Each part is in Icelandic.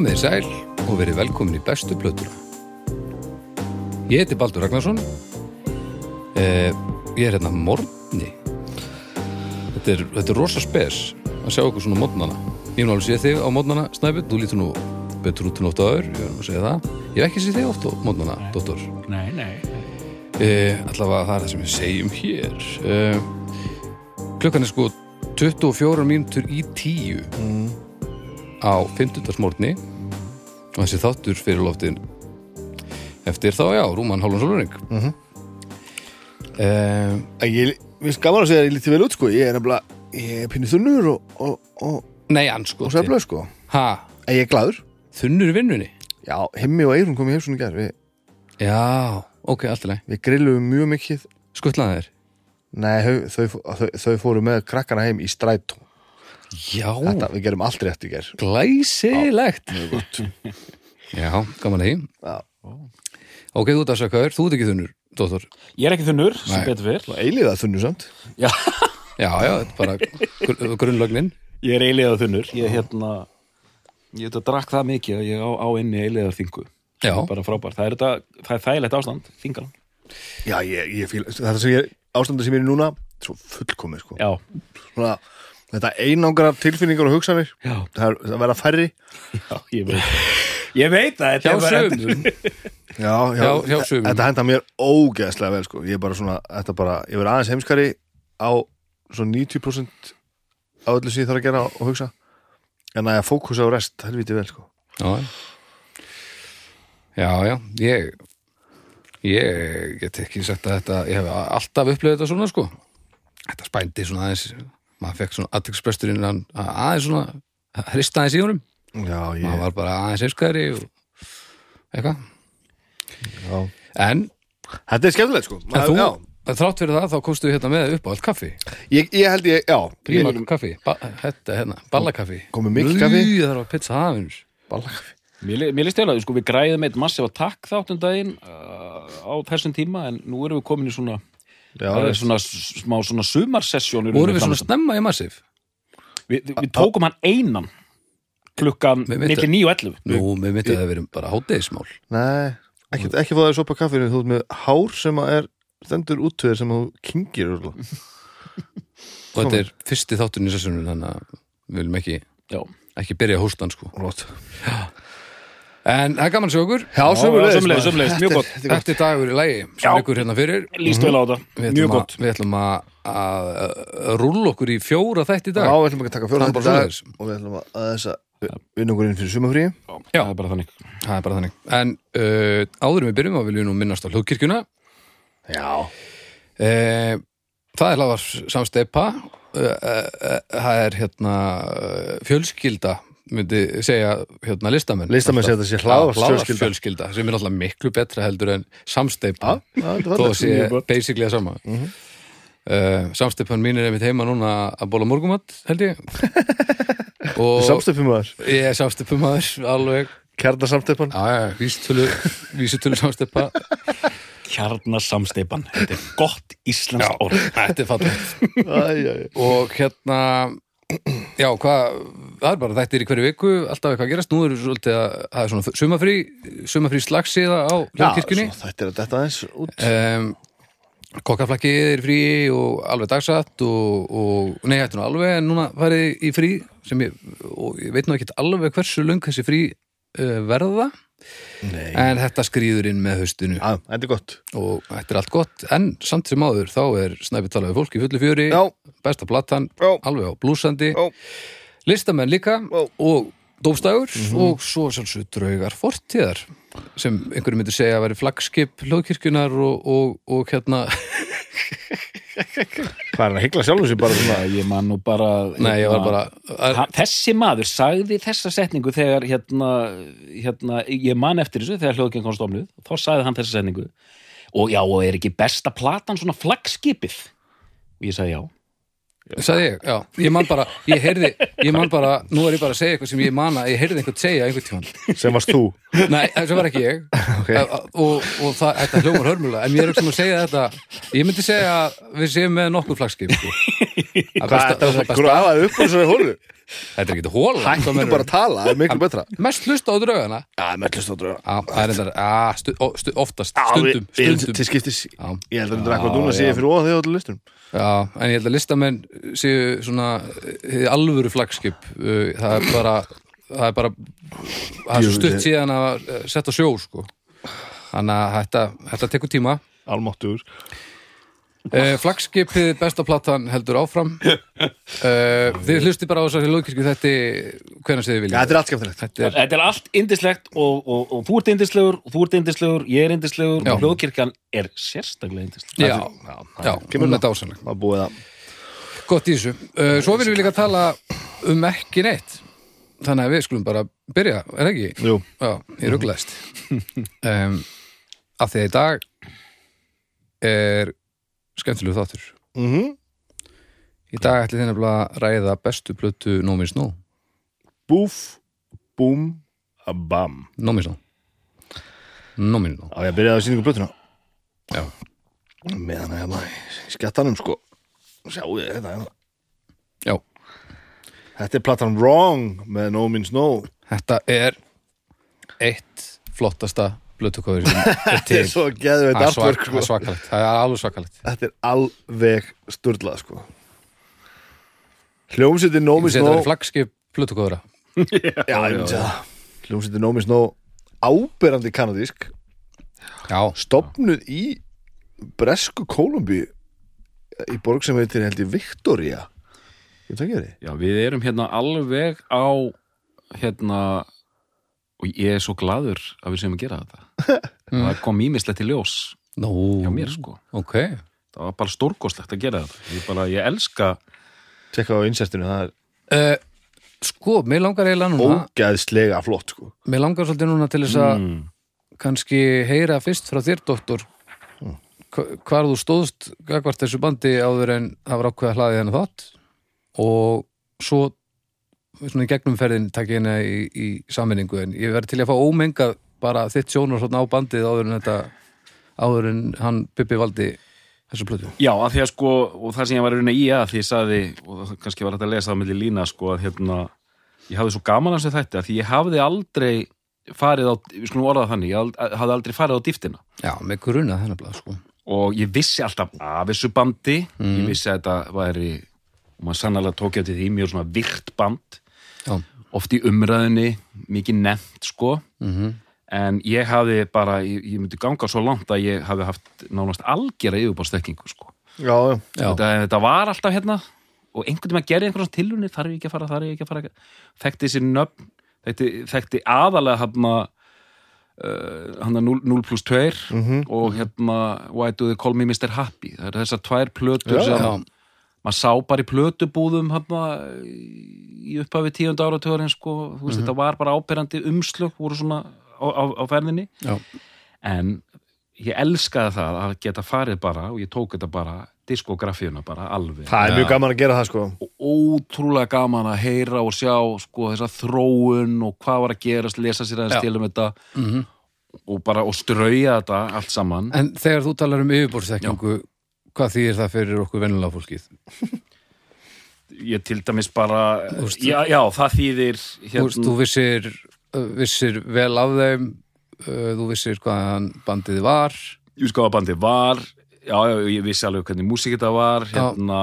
Komið þið sæl og verið velkomin í bestu plötuna. Ég heiti Baldur Ragnarsson. Eh, ég er hérna morgni. Þetta er, þetta er rosa spes að sjá okkur svona mótnana. Ég hef nú alveg séð þig á mótnana, Snæbjörn. Þú lítur nú betur út en oft áður, ég er nú að segja það. Ég hef ekki séð þig oft á mótnana, dóttor. Nei, nei. Eh, allavega það er það sem við segjum hér. Eh, klukkan er sko 24 mínútur í tíu á 50. morgni og þessi þáttur fyrir loftin eftir þá já, Rúman Hálfan Sólurring mm Mhm. -hmm. Ég finnst gaman að segja að ég lítið vel út sko Ég er nefnilega, ég er pínu þunnur og, og, og, Nei, ansko og sæflöð sko Ha, En ég er glaður þunnur vinnunni? Já, himmi og eirun kom í heimsunu gær við, Já, ok, allt í leið við grillum mjög mikið Skuttlaði þér? Nei, þau, þau, þau, þau fóru með krakkana heim í strætó Já, Þetta, við gerum allt rétt í gær glæsilegt Mjög gott Já, gaman að því Já. Ok, þú sökaður, þú ert ekki þunnur, dóttor Ég er ekki þunnur, sem Nei. betur fyrr. Eiliða þunnu samt Já, Já, já, þetta er bara gr grunnlögnin ég er eiginlega þunnur. Ég er hérna, ég veit að drakk það mikið að ég á, á inni eiginlega þingu. Já, Bara frábær. Það er, þetta, það er þægilegt ástand, þingan. Já, ég, ég fíl Þetta sem ég, ástandi sem ég er núna Svo fullkomið sko Já, Svona, Þetta einangra tilfinningar og hugsanir. Já, Það er verða færri. Já, ég veit. Ég veit það. hjá sögum Já, já, Já, hjá sumum. Þetta henda mér ógeðslega vel sko. Ég er bara svona, þetta bara, ég verð aðeins heimskari á svona 90% á öllu sem ég þarf að gera og hugsa. En að ég fókusa á rest, helviti vel sko. Já, já, já, ég ég get ekki sagt að þetta ég hef alltaf upplifað þetta svona sko. Þetta spændi svona aðeins maður fekk svona aðtökspresturinn hann aðeins svona hrista aðeins í honum. Já, ég, maður var bara aðeins einskæri og eitthvað. Já. En, Þetta er skemmtilegt sko. En þú, já. þrátt fyrir það þá komstu hérna með upp á allt kaffi. Ég, ég held ég, já. Príma ég, kaffi, ba, þetta hérna, ballakaffi. Komið mikið kaffi? Það var pizza hafins Ballakaffi. Mér, mér líst til að sko, við græðum eitt massífa takk þáttum daginn uh, á þessum tíma en nú erum við komin í svona, það er veist. svona smá svona sumarsessjón vorum við svona snemma í massif við, við, við tókum hann einan klukkan Við veitum- milli 9 og 11 nú, með myndið að það verið bara hátegismál Nei, ekki, ekki fá þér sopa kaffinu þú ert með hár sem að er stendur út við þér sem þú kingir og þetta er fyrsti þátturinn í sessunum þannig að við viljum ekki, Já, ekki byrja hóstan sko. Flott. En það er gaman okkur Já, já, sömuleiðis, mjög Þetta gott. Þetta er Þetta dagur í lægi sem Já. ykkur hérna fyrir. Líst vel á þetta, Við mjög gott. við ætlum að, að, að rúlla okkur í fjóra þætti í Já, dag við ætlum að taka fjóra þetta bara dag og við ætlum að aðeins að vinna okkur inn fyrir sumafrí Já, það er bara þannig. Það er bara þannig. En uh, áður en við byrjum að viljum við nú minnast á hlugkirkjuna Já, uh, Það er lagar samsteipa uh, uh, uh, Það er hérna uh, fjölskylda myndi segja hérna listamenn. Listamenn segja þetta sé hlaðvarpsfjölskylda. fjölskylda. sem er alltaf miklu betra heldur en samsteipa þó að sé basically að sama. Mm -hmm. samsteipan mín er einmitt heima núna að bóla morgumat held ég. Aður, ég er samsteipumæður alveg, vísitölu vísitölu samsteipa Kjarnasamsteipan, þetta er gott íslenskt orð. þetta er fallegt. Og hérna já, hvað, það er bara þættir í hverju viku alltaf eitthvað að gerast, nú er svolítið að það er svona sumafrí, sumafrí slagsíða á hljóðkirkjunni Þetta er þetta aðeins út. Um, kokkaflakkið er frí og alveg dagsatt og, og nei, þetta er nú alveg en núna farið í frí sem ég, og ég veit nú ekkert alveg hversu löng þessi frí uh, verða Nei, en þetta skrýður inn með haustinu. Já, þetta er gott. Og þetta er allt gott. En samt sem áður þá er snæpið talað við fólk í fullu fjöri. Já, besta platan, Já. alveg á blúsandi. Listamenn líka Já. og dómstægur Mhm. og svo sjálfsög draugar fortíðar sem einhverju myndi segja að veri flaggskip hljóðkirkjunar og, og, og hérna hvað er hann að hyggla sjálfum sér bara svona. Ég man nú bara nei, ég var bara að, Þessi maður sagði þessa setningu þegar hérna, hérna ég man eftir þessu þegar hljóðgjörn kom stofnuð þá sagði hann þessa setningu. Og já, og er ekki besta platan svona flaggskipið? Og ég sagði já sagði ég, já, ég man bara ég heyrði, ég man bara, nú er ég bara að segja eitthvað sem ég man að ég heyrði einhvern segja einhvern tímann. Sem varst þú? Nei, þessu var ekki ég. Ok. og, og það, þetta hljómar hörmulega en ég er sem að segja þetta ég myndi segja að við séum með nokkur flagskip sko. Það Hvað þetta það að besta- grafa upp úr svo í hólu? Þetta er ekki hóla Hættu bara að tala, það er miklu betra. Mest hlusta á draugana Já, á það að, stu, ó, stu, oftast, stundum, stundum. Til skiptis. Ég held að þetta er eitthvað núna já. ég fyrir óða þegar allir listum Já, en ég held að listamenn séu svona alvöru flagskip uh, það er bara það er bara það er stutt síðan að uh, setja sjó sko. þannig að þetta, þetta tekur tíma. Almáttugur uh, flagskipið besta platan heldur áfram. Uh, þið hlusti bara á þessari lóðkirkju þetta hvernig Já, vilja þetta er allt skemmtilegt. Þetta er, Þetta er allt indislegt og, og, og þú ert indislegur og þú ert indislegur, ég er indislegur Já. og hljóðkirkjan er sérstaklega indisleg já, já, kemur hún það. er dásanleg Það er búið að gott í þessu, uh, svo viljum við líka tala um ekki neitt. Þannig að við skulum bara byrja, er það ekki? Jú, Já, ég rugglaðist um, af því að í dag er skemmtilegu þáttur. Mhm. Í dag ætli þið nefnilega að ræða bestu plötu Nómi Snó Búf, búm, bam. Nómi Snó Nómi Snó Á ég að byrja að sýningu blötuna Já, Meðan að hérna í skjattanum sko. Sjáu þið þetta hérna? Já, Þetta er platan Wrong með No Means No þetta er eitt flottasta er Þetta er svo geðveit Það er artwork það er sko svakalegt, það er alveg svakalegt. Þetta er alveg sturlað sko. Hljómsveitin No Means Þetta er flagskip það. Hljómsveitin No Means No áberandi kanadísk Já, stopnuð í Bresku Kólumbíu í borg sem heitir held ég Victoria Ég veit ekki verið? Já, við erum hérna alveg á hérna og ég er svo gladur að við séum að gera þetta. Það kom ímislegt í ljós nú. hjá mér sko. Ok, það var bara stórkostlegt að gera þetta. Ég, bara, ég elska Tekka á insertinu, það er uh, sko, mér langar eiginlega núna ógæðslega flott sko. Mér langar svolítið núna til þess að mm, kannski heyra fyrst frá þér, doktor hva- hvar þú stóðst gagvart þessu bandi áður en það var ákveða hlaðið hennar þátt. Og svo svona í gegnum ferðin takk ég hérna í, í sammenningu en ég verði til að fá ómenga bara þitt sjónar svona á bandið áður en þetta áður en hann Bibbi valdi þessu plötu. Já, að því að sko, og það sem ég var að reyna í að því ég saði, og það kannski var hægt að lesa það milli lína, sko, að hérna ég hafði svo gaman að þessu þetta, að því ég hafði aldrei farið á, við skulum orða þannig ég hafði aldrei farið á dýftina. Já, með grunað þennan blað sko. Og ég vissi alltaf af þessu bandi ég vissi að þetta væri og maður sannlega tók eftir því mjög svona virt band Já, oft í umræðinni, mikið nefnt sko. Mm en ég hafði bara, ég, ég myndi ganga svo langt að ég hafði haft nánast algjara yfirbárstekkingu sko. Já, já, þetta, þetta var alltaf hérna og einhvern veginn að gera einhverjum tilunir þarf ég ekki að fara, þarf ég ekki að fara þekkti þessi nöfn þekkti, þekkti aðalega hérna uh, hann 0, 0 plus 2 Mhm. og hérna Why do they call me Mr. Happy? Það eru þessar tvær plötur Já, sem já. Maður sá bara í plötubúðum hérna í upphafi tíund áratugurinn sko, þú veist, þetta var bara áberandi umslög voru svona á, á, á ferðinni. Já, en ég elskaði það að geta farið bara og ég tók þetta bara diskografíuna bara alveg. Það er mjög gaman að gera það sko. Og ótrúlega gaman að heyra og sjá sko þessa þróun og hvað var að gerast, lesa sér aðeins til um þetta. Mhm. Og bara og strauja þetta allt saman. En þegar þú talar um yfirbórsþekkingu hvað þýðir það fyrir okkur venjulega fólkið? ég til dæmis bara veist- já, já, það þýðir hérna, veist, þú vissir, vissir vel af þeim þú vissir hvaðan bandið var ég veist hvað bandið var já, já, ég vissi alveg hvernig músík þetta var Já. hérna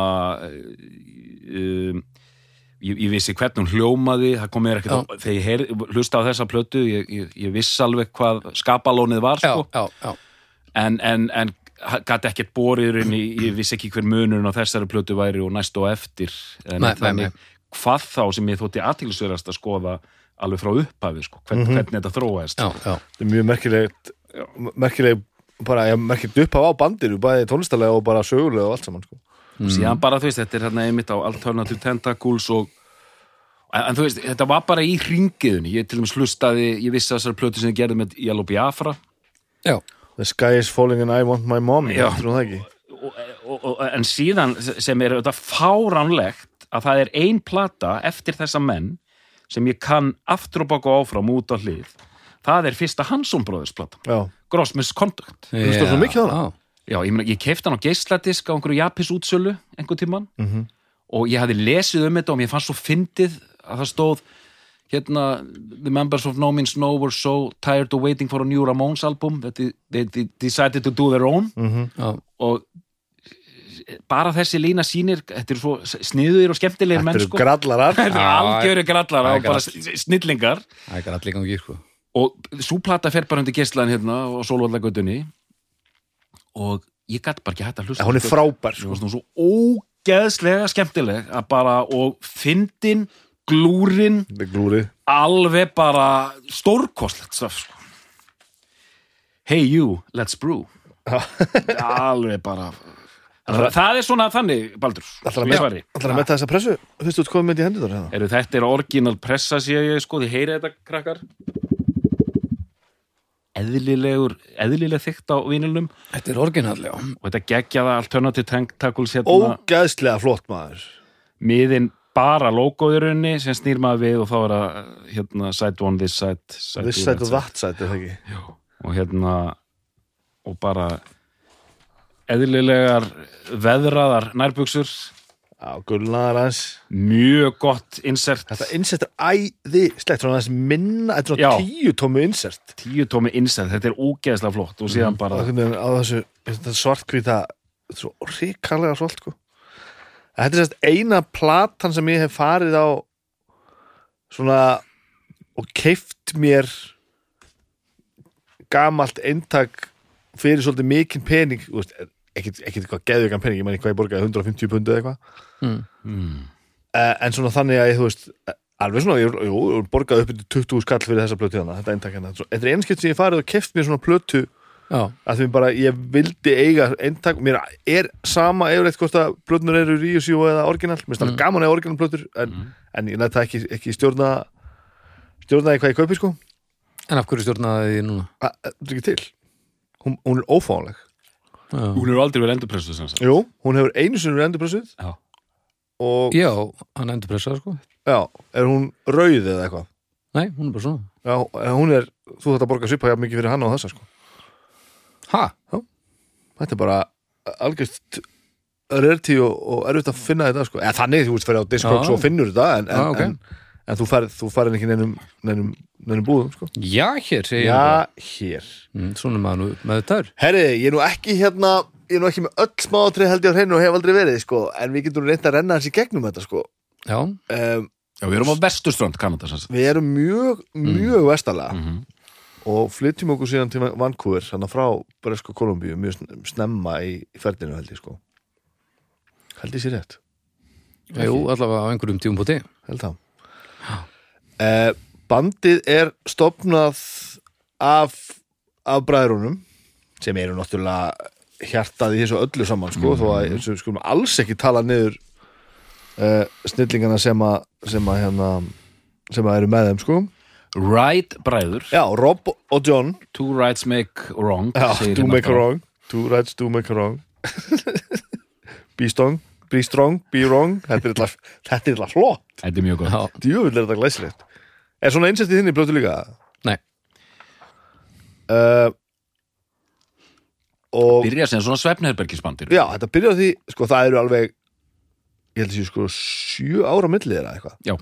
um, ég, ég vissi hvernig hún hljómaði það kom mér ekkert, á- þegar ég heyr, hlusta á þessa plötu ég, ég, ég vissi alveg hvað skapalónið var Já, sko. já, já, en, en, en gæti ekkert borið inn í, ég vissi ekki hver munurinn á þessari plötu væri og næst og eftir en Nei, nei, þannig, nei. hvað þá sem ég þótti aðtilsverðast að skoða alveg frá upphafi sko, hvern, hvernig þetta þróaðist. Já, já. Það er mjög merkilegt merkileg, bara, ég merkilegt upp á bandinu bæði tónlistalega og bara sögulega og allt saman sko. Og síðan bara þú veist, þetta er hérna einmitt á Alternative Tentacles og en, en þú veist, þetta var bara í ringiðunni ég til dæmis hlustaði, ég vissi að þessari plötu sem ég gerði með Yellow Biafra. Já. The sky is falling and I want my mom Já. Trú það ekki? Og, og, og, en síðan sem er þetta fáránlegt að það er ein plata eftir þessa menn sem ég kann aftur og baka áfram út á hlið. Það er fyrsta Hansson Brothers platan. Já, Gross Misconduct. Hlustar þú mikið á hana? Já, ég, meina, ég keipti hann á geisladisk á einhverju Japis útsölu einhvern tímann. Mhm. og ég hafði lesið um þetta og mér fannst svo fyndið að það stóð hérna The members of No Means No were so tired of waiting for a new Ramones album that they, they, they decided to do their own. Já, og bara þessi lína sýnir þetta eru svo sniður og skemmtilegir menn Þetta eru grallarar. Þetta eru Já, algjöru grallar það er og bara snillingar. Það er allir gangi sko. og svo plata fer bara undir geislaðin hérna og sólvallagötunni. Og ég gæti bara ekki hægt að hlusta Hún er frábær sko. svo ógeðslega skemmtileg að bara, og fyndin glúrin, er alveg bara stórkostlegt stöf sko. Hey you, let's brew. Alveg bara það, það er svona þannig, Baldur Ætlar að ég svari. metta- ætlarðu að metta þessa pressu? Fyrstu út komið með þetta í hendur þar Eru þetta er orginal pressa sé ég sko, þið heyri þetta krakkar? Eðlilegur eðlileg þykkt á vinilnum. Þetta er orginal, já. Og þetta geggjaða alternative tentacles hérna, Ógæðslega flott maður. Miðin bara logoðurunni sem snýr maður við og þá er það hérna side one, this side, side This side og that side, er það ekki? Og hérna og bara eðlilegar veðraðar nærbuxur. Já, gulnaðar aðeins. Mjög gott insert. Þetta insert er æði slegt Svona aðeins minna, þetta er tíu tómi insert. Tíu tómi insert, þetta er ógeðslega flott og síðan bara Það er á þessu þetta svartkvíta Þetta er svo ríkarlega svolt sko Þetta er sérst eina platan sem ég hef farið á svona og keift mér gamalt eintak fyrir svolítið mikinn pening. Þú veist, ekkit, ekkit eitthvað geðugan pening ég meni hvað ég borgaði 150 pundu eða eitthvað. Mm. mm, Eh, en svona þannig að ég, þú veist alveg svona, ég, jú, ég borgaði upp til 20 skall fyrir þessa plötu hérna, þetta eintak hérna. Svo- þetta er einskipt sem ég farið og keft mér svona plötu að því bara, ég vildi eiga eintak, mér er sama yfirleitt hvort að plötunar eru reissue eða original. Mér finnst Mm. alveg gaman eða original plötur en, Mhm. en ég nætti það ekki, ekki stjórna stjórnaði hvað ég kaupi sko. En af hverju stjórnaði því núna? Að- að- þetta er ekki til. Hún, hún er ófáanleg. Já, hún hefur aldrei verið endurpressu sem sagt. Jú, hún hefur einu sinni verið endurpressuð Já. og Já hann endur pressaði sko. Já, er hún rauð eða eitthvað? Nei, hún er bara svona. Já, hún er, þú þetta borga svipa jafn mikið fyrir hann á þessa sko Ha? þetta er bara algjörst rarity og, og erfitt að finna þetta sko. eða þannig, þú veist, fyrir á Discogs og finnur þetta en, en, Já, ok. en, en þú færð þú færð ekki neinum, neinum, neinum búðum sko. Já, hér já, hér mm, Svona maður nú með þetta er herri, ég er nú ekki hérna ég er nú ekki með öll smáatrið held ég á hreinu og hef aldrei verið sko, en við getum reynt að renna hans í gegnum þetta sko. Já, um, Já, við erum á vesturströnd Kanada við erum mjög, mjög vestalega Mhm. Og flytjum okkur síðan til Vancouver þannig frá Bresku Kolumbíu mjög sn- snemma í, ferðinu held ég sko. Held ég sér rétt. Jú, allavega á einhverjum tíum búti held það. Eh, bandið er stopnað af af bræðrunum sem eru náttúrulega hjartað í þessu öllu saman sko, þó að þessu skulum alls ekki tala niður uh, snillingana sem að sem að hérna sem að eru með þeim sko Right bræður, já, Rob og John. Two rights make wrong já, segir do hérna make a bara. wrong. Two rights do make a wrong. Be strong be strong, be wrong. Þetta er illa, þetta er illa flott. Þetta er mjög gott. Já, djúvill er þetta glæsilegt. Er svona einsættið þinni blötu líka? Nei, uh, og Byrja sem svona svefnherbergisbandir já, þetta byrjaði á því sko það eru alveg ég held að séu sko sjö ára milli þeirra eitthvað. Já.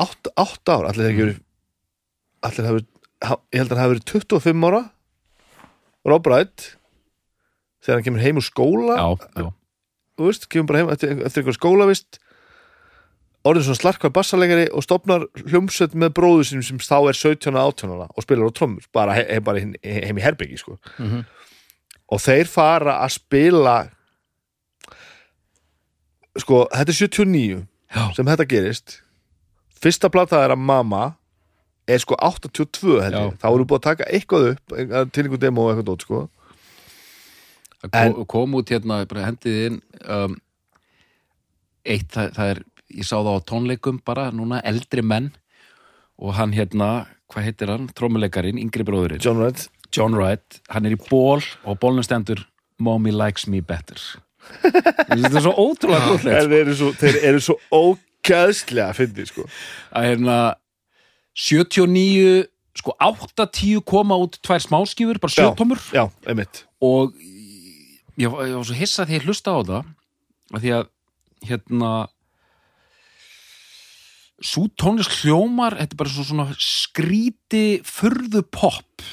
Átt, átt ár, allir það ekki allir það verið ég held að það hafi verið 25 ára. Rob Wright þegar hann kemur heim úr skóla. Já, já, þú veist, kemur bara heim eftir, eftir einhver skólavist. Orðin svona slarkvað bassalegari og stopnar hljómsveit með bróðu sinum sem þá er 17 og 18 ára og spilar á trommur. Bara, he, bara heim, heim í herbyggi sko. Mhm. og þeir fara að spila sko, þetta er 79 Já. sem þetta gerist fyrsta plata er að Mama er sko 82 held ég. Já. þá erum búið að taka eitthvað upp til einhver demo og eitthvað dót sko. Það kom, kom út hérna, bara hendið inn um, eitt, það, það er ég sá það á tónleikum bara núna, eldri menn. Og hann hérna, hvað heitir hann, trómuleikarin yngri bróðurinn, John Wright. John Wright hann er í ból og bólnum stendur Mommy likes me better. Þetta er svo ótrúlega En gúllegt þeir eru svo, þeir eru svo ógæðslega að fyndi sko. Að hérna 79 sko 8-10 koma út tvær smáskífur, bara Já. sjötómur Já, einmitt. Og ég, ég var svo hissa því ég hlusta á það að því að hérna svo tónlist hljómar þetta er bara svo, svona skríti furðu pop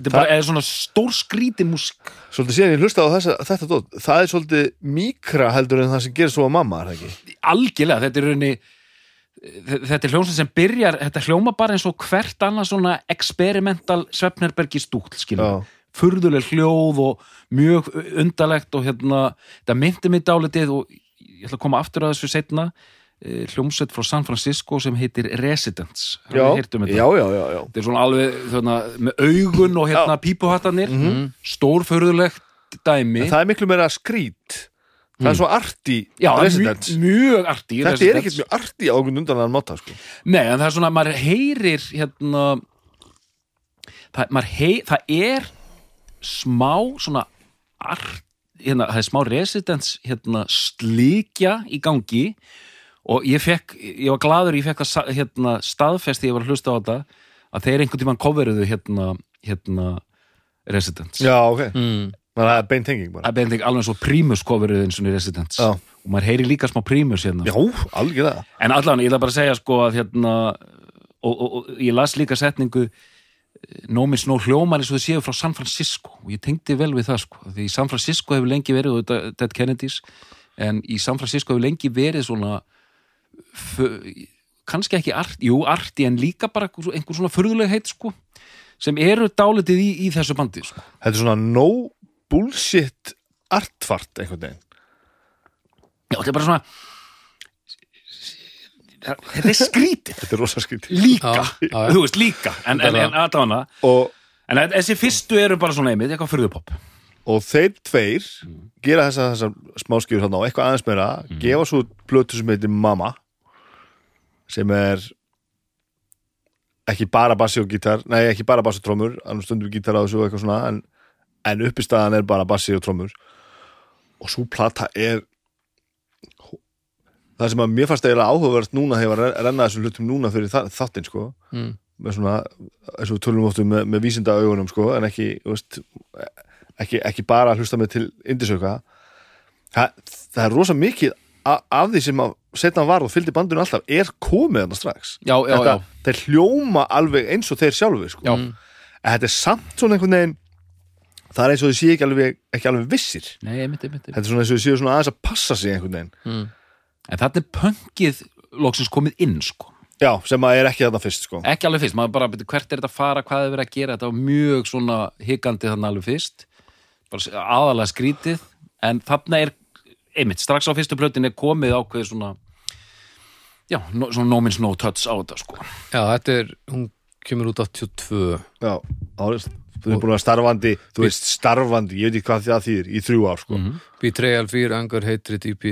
þetta er bara eða svona stór skríti músik Svolítið síðan ég hlusta á þessa, þetta dót Það er svolítið mikra heldur en það sem gerir svo að mamma, er það ekki? algjörlega, þetta er raunni þetta er hljómsveit sem byrjar þetta hljóma bara eins og hvert annað svona experimental Svefnerbergi stúkl skilur, Já. furðuleg hljóð og mjög undalegt og hérna, þetta myndi mig dálitið og ég ætla að koma aftur að þessu setna hljómsveit frá San Francisco sem heitir Residence. Já, um já, já, já, já. þetta er svona alveg þarna, með augun og hérna pípuhattanir mm -hmm. stórfurðulegt dæmi. En það er miklu meira skrít. Það er svo arti residence. mjög, mjög arti Þetta er ekkert mjög arti á okkur undanlega máta sko. Nei, en það er svona, maður heyrir hérna það, maður heyr, það er smá svona art, hérna, það er smá residence hérna slíkja í gangi og ég fekk, ég var gladur ég fekk að hérna, staðfest því ég var að hlusta á þetta að þeir einhvern tímann coveruðu hérna, hérna residence Já, ok. Mm. Það er beint henging bara beðin alveg svo prímus coveruðu eins og residence Já. og maður heyri líka smá prímus hérna. Já, algjörlega. En allan, ég ætla bara að segja sko að hérna og, og, og ég las líka setningu Nómin Snó hljómar eins og þau séu frá San Francisco. Og ég tengdi vel við það sko því San Francisco hefur lengi verið og þetta Dead Kennedys en í San Francisco hefur lengi verið svona kannski ekki art, jú arti en líka bara einhver svona furðuleg heit sko sem eru dálitið í, í þessu bandi sko. Þetta er svona no bullshit artfart einhvern veginn. Já, þetta er bara svona þetta er skrítið. Þetta er rosa skrítið. Líka, Já, já, já. þú veist líka. En, en, en aðdána og, En þessi fyrstu eru bara svona einmitt, eitthvað furðupopp. og þeir tveir gera þessa, þessa smáskjur þarna og eitthvað aðeins meira gefa svo út plötu sem heitir Mama sem er ekki bara bassi og gítar nei, ekki bara bassi og trómur annars stundum gítar á þessu og eitthvað svona en, en uppistaðan er bara bassi og trómur og svo plata er það sem að mér fannst eiginlega áhugaverst núna var að renna þessum hlutum núna fyrir þáttinn sko. Mm. með svona, eins og tölum oftu með, með vísinda augunum sko, en ekki, veist, ekki, ekki bara hlusta með til indisauka. Það, það er rosa mikið af því sem að setna var og fylgdi bandinu alltaf er komið þarna strax Já, já, þetta, já. þeir hljóma alveg eins og þeir sjálfur sko. Já. en þetta er samt svona einhvern veginn það er eins og þau séu ekki alveg, ekki alveg vissir Nei, einmitt, einmitt. einmitt. þetta er svona eins og þau séu svona aðeins að passa sig einhvern veginn Mm. En þetta er pönkið loksins komið inn, sko. já, sem að er ekki þarna fyrst sko. Ekki alveg fyrst, maður bara, byrju, hvert er þetta að fara, hvað er verið að gera, þetta var mjög svona higgandi þannig alveg fyrst. Bara aðalega skrítið, en þarna er, einmitt, strax á fyrstu plötin er komið ákveðið svona, já, no, svona no means no touch á þetta, sko. Já, þetta er, hún kemur út 82 já, þá er þú er búin að starfandi þú veist starfandi, ég veit ekki hvað það þýðir í þrjú ár sko, Betrayal 4, Anger, Hatred, EP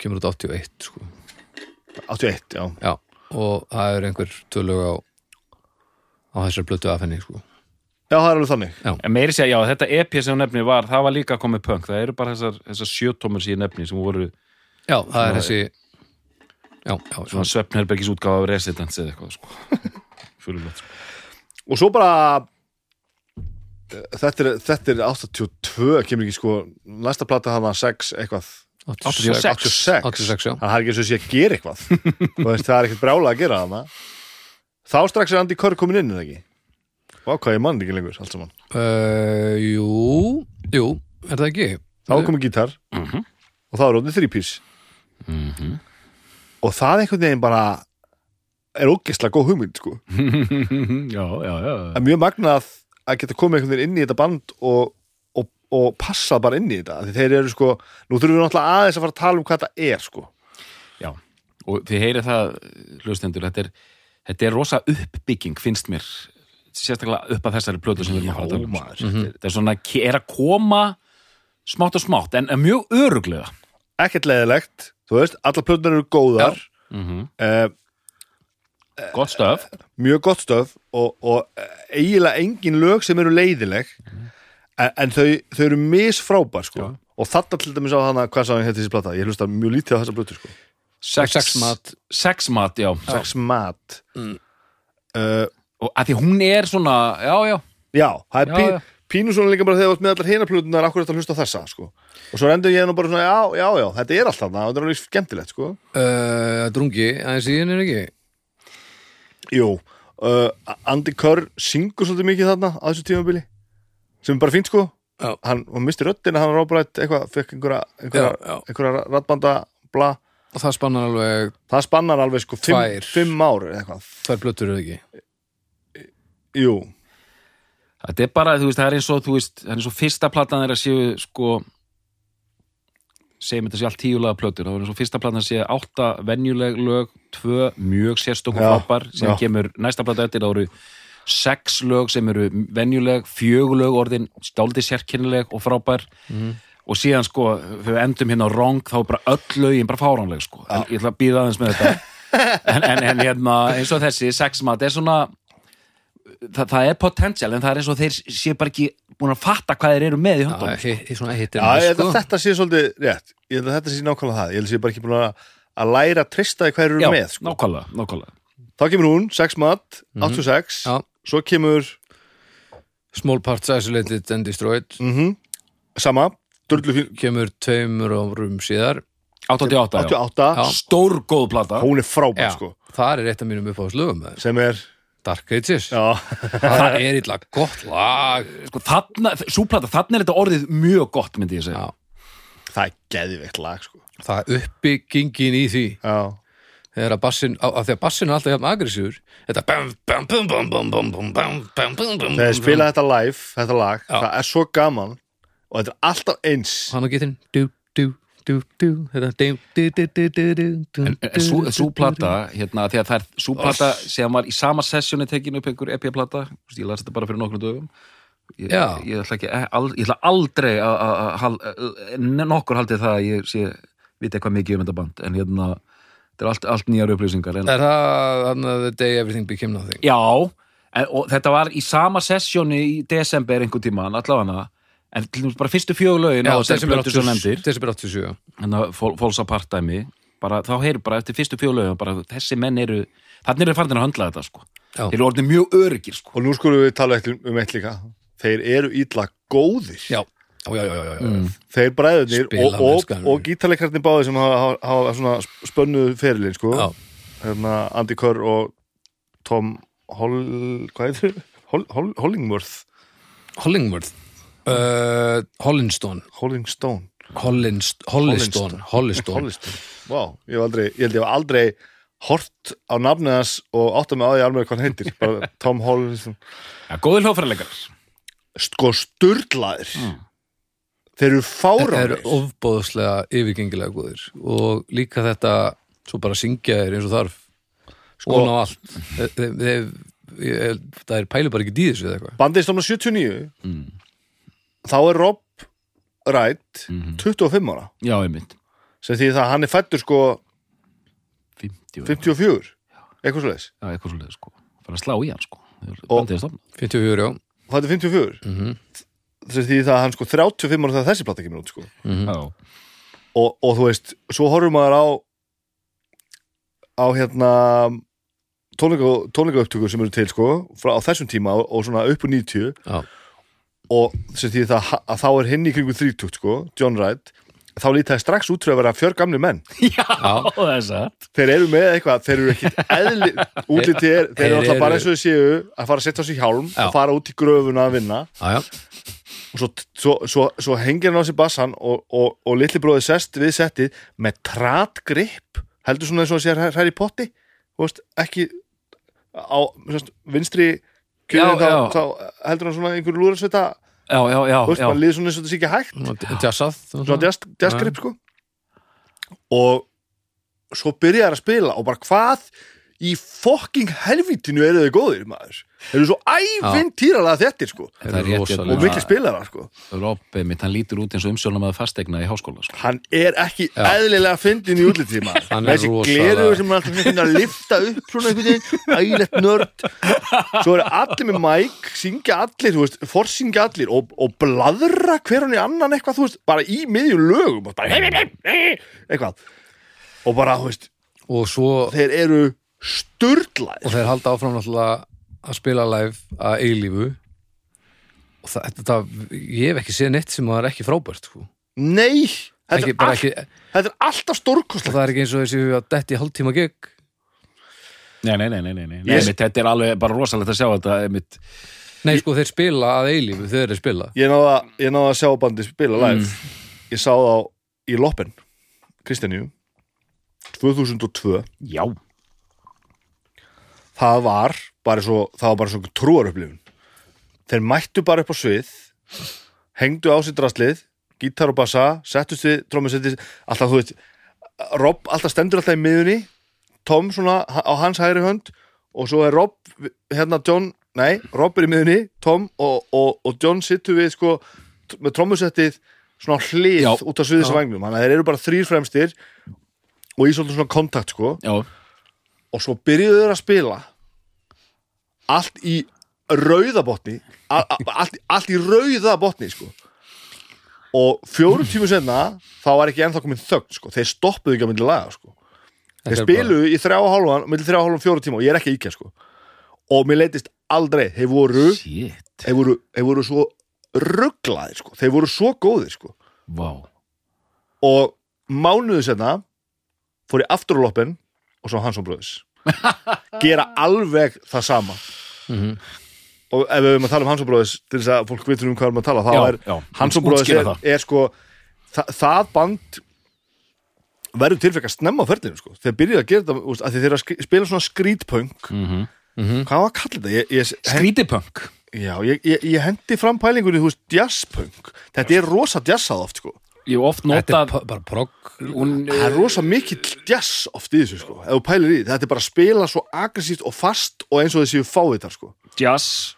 kemur út 81 sko. 81, já Já, og það er einhver tölug á á þessar blötu af henni sko. Já, það er alveg þannig. En meiri segja, já, þetta EP sem hún nefni var, það var líka komið punk, það eru bara þessar, þessar sjötómur síðan nefni sem voru Já, það er þessi Já, já, svona svefnherbergis útgáfa af Residence eða eitthvað, sko. Furðulegt, sko. og svo bara þetta er, þetta er 82 kemur ekki sko, næsta plata hana 6 eitthvað. 86. 86, 86, já. Það er ekki eins og sé að gera eitthvað. Þú veist, það er ekkert brjála að gera hana þá strax er Andy Körr komin inn er það ekki Vá, hvað ég mann ekki lengur, allt saman uh, Jú, jú, er það ekki þá komin gítar Mhm. og þá er rótnið þrýpís Mhm. og það einhvern veginn bara er ógeðslega góð hugmynd sko. já, já, já. það er mjög magnað að geta komið einhvern veginn inn í þetta band og, og, og passa bara inn í þetta Því þeir eru sko, nú þurfum við náttúrulega aðeins að fara að tala um hvað þetta er sko. Já, og þið heyrið það, hlustendur, þetta er, þetta er rosa uppbygging, finnst mér, sérstaklega upp að þessari plötu sem við erum að fara að tala um. maður. sko. Þetta er svona, er að koma smátt og smátt, en mjög öruglega. ekkert leiðilegt, þú veist, allar plötunar eru góðar Mm uh, Gott stöf. mjög gott stöf og, og eiginlega engin lög sem eru leiðileg en, en þau, þau eru misfrábær sko. Já. og þetta til dæmis á hana, hvað sá ég hér þessi plata ég hlusta mjög lítið á þessa plötu sko. Sex, Sexmat. Sexmat, já. sex mat Mm. uh, og að því hún er svona, já, já Já, það er Já, pí, já. pínu svona líka bara þegar þú ert með allar hinaplutunar akkur þetta hlusta á þessa, sko og svo endur ég nú bara svona, já, já, já, þetta er allt þarna og þetta er alveg skemmtilegt, sko uh, Drungi, aðeins í henni er ekki Jú, uh, Andy Kerr syngur svolítið mikið þarna á þessu tímabili sem er bara fínt, sko Já. hann, hann misti röddina, hann rábrætt eitthvað, fekk einhverja einhverja, Já, já. einhverja rattbanda bla, og það spannar alveg það spannar alveg sko fimm, Tvær. fimm ár eða eitthvað, tvær blöttur er ekki jú. Þetta er bara, þú veist, það er eins og þú veist, það er eins og fyrsta platan er að séu sko segjum þetta sé allt tíulega plötur, það er eins og fyrsta platan sé átta venjuleg lög, tvö mjög sérstökum frábær, sem já. kemur næsta plata eftir, það eru sex lög sem eru venjuleg, fjögulög orðin stáldi sérkennileg og frábær. Og síðan sko, við endum hérna á rong, þá er bara öll lögin bara fáránleg sko, en ég ætla að býða aðeins með þetta. En, en, en hérna, eins og þessi sexmat er svona það, það er potential en það er eins og þeir séu bara ekki búin að fatta hvað þeir eru með í höndunum Já, hi- svona hittir Já, ég sko. þetta sé svolítið rétt. Ég held að þetta sé nákvæmlega það. Ég held að sé bara ekki búin að, að læra að treysta því hvað eru Já, með sko. nákvæmlega, nákvæmlega. Þá kemur hún, 6 mat, 86 Já. Svo kemur Small parts isolated and destroyed. Mm sama, Durlu fín kemur tveimur árum síðar. 88, já. 88 Já. stór góð plata. Hún er frábær Já, sko. það er eitt af mínum uppáðslögum Sem er, Dark Ages það er illa gott lag sko þarna, súplata, þarna er þetta orðið mjög gott myndi ég segja það er geðvikt lag sko það er uppbyggingin í því já. þegar að bassin, af því að bassin er alltaf hjá aggressífur þetta þegar spila þetta live þetta lag, já. það er svo gaman og þetta er alltaf eins hann og getin, dú en, sú plata, hérna, að það er sú plata sem var í sama sessjóni tekin upp einhver EP-plata, ég las þetta bara fyrir nokkrum dögum. Ég, ég, ætla ekki, al, ég ætla aldrei að- hal- að- nokkur haldið það að ég sé, viti eitthvað mikið um þetta band en hérna, þetta er allt, allt nýjar upplýsingar en, er það að the day everything became nothing? Já, en, og þetta var í sama sessjóni í desember einhvern tímann, allavega en til dæmis bara fyrstu fjögulögin á þessari desember plötu sem nefndir. desember 87 en það fólks að partæmi. Bara, þá heyrir bara eftir fyrstu fjögulögin bara þessi menn eru, þannig eru farin að höndla þetta sko, Já. þeir eru orðin mjög öryggir sko. Og nú skulum við tala um eitt líka. Þeir eru ítla góðir. Já, já, já, já, já, já. Mm. Þeir bræðurnir Spila og, og, og gítarleikarnir báði sem hafa, hafa, hafa svona spönnuð ferilinn sko. Hérna Andy Kerr og Tom Hol, hvað heitir Hol, Hol, Hollingworth. Hollingworth uh, Hollinstone Holling Stone. Hollinst, Hollistone Hollistone Vá, ég, hef aldrei, ég held ég hef aldrei hort á nafnið hans og átta mig á því alveg hvað hann heitir. Bara Tom Hollistone ja, Góðir hljófræðleikar sko sturlaðir. Þeir eru Þeir fáránir eru ofbóðslega yfirgengilega góðir. Og líka þetta svo bara syngja þeir eins og þarf. Sko á allt. Þeir, þeir, þeir, er pælu bara ekki í þessu eða eitthvað. Bandið stofna 79 þá er Rob Wright 25 ára. Já, einmitt, sem því það að hann er fættur sko 50 54 eitthvað svo leis Já, eitthvað svolítið sko, fara að slá í hann sko. Og- Bandið er stofnað. 54 já. Fættur 54 Mhm. sem því það að hann sko 35 ára þegar þessi plata kemur út sko. Já, og, og þú veist, svo horfum maður á á hérna tónleika, upptökur sem eru til sko frá, á þessum tíma og, og svona upp úr 90 Já. Og það að þá er hinn í kringu 30 sko, John Wright þá lítaði strax út fyrir að vera fjör gamli menn. Já það er satt. Þeir eru með eitthvað, þeir eru ekki eðli, útliti er, þeir Þeir eru alltaf bara eins og þeir séu að fara að setja á sig hjálm Já. og fara út í gröfuna að vinna. Já, já. og svo, svo, svo, svo hengir hann á sig bassan og, og, og litli bróði sest við settið með tratgrip heldur svona eins og að sé hræri potti. Þú veist, ekki á vinstri kjöðin þá, þá heldur hann svona einhverju lúrasveita Já, já, já, veist, já. maður líður svona eins og sé ekki hægt. Jazzað svona jazz- jazzgrip sko. Og svo byrjar að spila og bara hvað í fokking helvítinu eru þau góðir maður. Þeir eru svo ævintýralega þettir sko. Og hérna. mikli spilara sko. Robbi mitt, hann lítur út eins og umsjónamaður fastegna í háskóla sko. hann er ekki eðlilega fyndin í útliti maður. Hann er þessi glerugur sem hann alltaf finnir að lifta upp svona einhvern veginn, ægilegt nörd. Svo eru allir með mæk syngja allir, þú veist, forsingja allir og, og bladra hver hann í annan eitthvað, þú veist, bara í miðjum lögum og bara eitthvað. Og bara, þú veist, Og svo þeir eru sturlaðir. Og þeir halda áfram náttúrulega að spila live að eilífu. Og það, þetta, ég hef ekki séð neitt sem var ekki frábært sko. Nei, þetta, ekki, er, all, ekki, þetta er alltaf og stórkostlegt það er ekki eins og þessi að detti hálftíma gig. Nei, nei, nei, nei, nei, nei. Einmitt, þetta er alveg bara rosalegt að sjá þetta einmitt. Nei, sko, þeir spila að eilífu þeir spila. Ég náði að, ég náði að sjá bandi spila live. Ég sá þá í Loppen Kristjaníu 2002 Já, það var bara svo það var bara svo trúarupplifun. Þeir mættu bara upp á svið hengdu á sér drastlið gítar og bassa, settust við trómusettið, alltaf þú veit Rob alltaf stendur alltaf í miðunni Tom svona á hans hægri hönd og svo er Rob, hérna John nei, Rob er í miðunni, Tom og, og, og John sittu við sko með trómusettið svona hlið út af sviðis vagnum, þannig að þeir eru bara þrýr fremstir og í svona kontakt sko. Já, og svo byrjuðu þeir að spila allt í rauðabotni allt, allt í rauðabotni sko. og fjórum tímu senna þá var ekki ennþá komin þögn sko. þeir stoppuðu ekki að myndi laga sko. þeir spiluðu í þrjá hálfan myndi þrjá og hálfan fjórum tíma og ég er ekki íkja sko. og mér leitist aldrei þeir voru, þeir voru, þeir voru svo rugglaðir sko. þeir voru svo góðir sko. Vá, og mánuðu senna fór ég aftur á loppin og svo Hansson Brothers gera alveg það sama. Mhm. og ef við höfum að tala um Hansson Brothers til þess að fólk vitur um hvað við erum að tala þá Já, er Hansson Brothers er, er sko það, það band verður tilfækka snemma á ferlinu sko. Þeir byrjuðu að gera þetta úst, að þeir að spila svona skrítpunk. Mm hvað var að kalla þetta? Skrítipunk? Já, ég, ég, ég hendi fram pælingunni þú veist jazzpunk. Þetta er rosa jazzað oft sko Ég hef oft Þetta er notað bara progg. Hún, það er rosa mikill jazz oft í þessu sko. Ef þú pælir í, þetta er bara að spila svo aggressíft og fast og eins og þessi fávitar sko. Jazz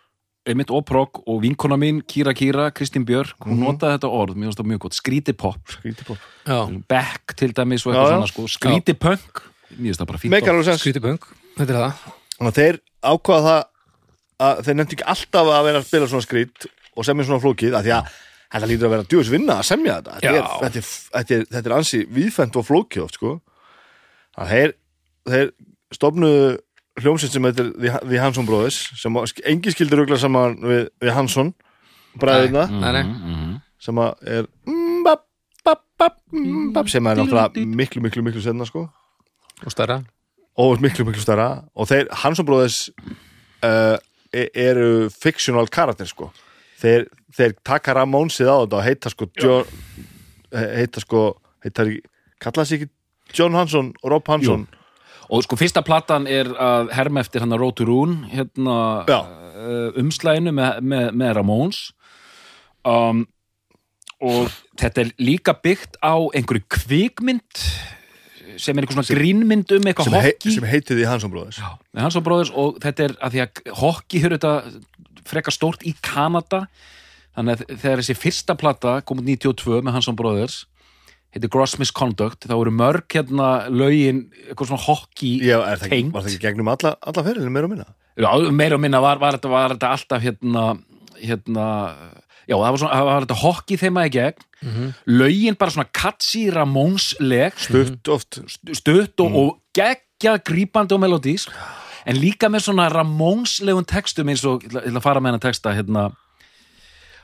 einmitt og progg og vinkona mín Kira Kira, Kristín Björk hún Mhm. notaði þetta orð, mér finnst það mjög gott skrítipop, skrítipop Já, back til dæmis og eitthvað svona sko, skrítipunk mér finnst það bara fínt skrítipunk Þetta er það. Að þeir ákvaða það að þeir nefndi ekki alltaf að vera að spila svona skrít og semja svona flókið að því að þetta lítur að vera djúis vinna að semja þetta. Þetta er, þetta er, þetta er, þetta er ansi viðfænt og flókið oft sko. Að þeir, þeir stofnuðu hljómsveit sem heitir The, Hansson Brothers sem engi skildur rugla saman við, við Hansson bræðina Nei, nei. Mhm. sem að er mm, bap, bap, bap, mm, bap, sem er náttúrulega miklu, miklu, miklu senna sko. Og stærra. Og miklu, miklu stærra. Og þeir, Hansson Brothers uh, eru fictional karakter sko þeir, þeir taka Ramónsið á þetta og heita sko John, heita sko heita ekki, kalla sig ekki John Hansson og Rob Hansson og sko fyrsta platan er að herma eftir hann að Rótu Rún hérna uh, umslæginu með, með, með Ramones. Um, og þetta er líka byggt á einhverju kvikmynd sem er einhver svona grínmynd um eitthvað hokki sem heitið í Hansson Brothers. Já, Hansson Bróðurs og þetta er að því að hokki hefur þetta frekar stórt í Kanada. Þannig að þegar þessi fyrsta plata kom út 92 með Hansson Bróðurs heitir Gross Misconduct þá eru mörg hérna lögin eitthvað svona hokki tengt var það ekki gegnum alla, alla ferðinu meira og minna? Já, meira og minna var, var, þetta, var þetta alltaf hérna, hérna já, það var, svona, það var þetta hokki þeima í gegn. Lögin bara svona katsi Ramónsleg stutt oft. Stutt og, og geggjað grípandi og melodís en líka með svona Ramónslegum textum eins og, ég ætla að fara með hennar texta hérna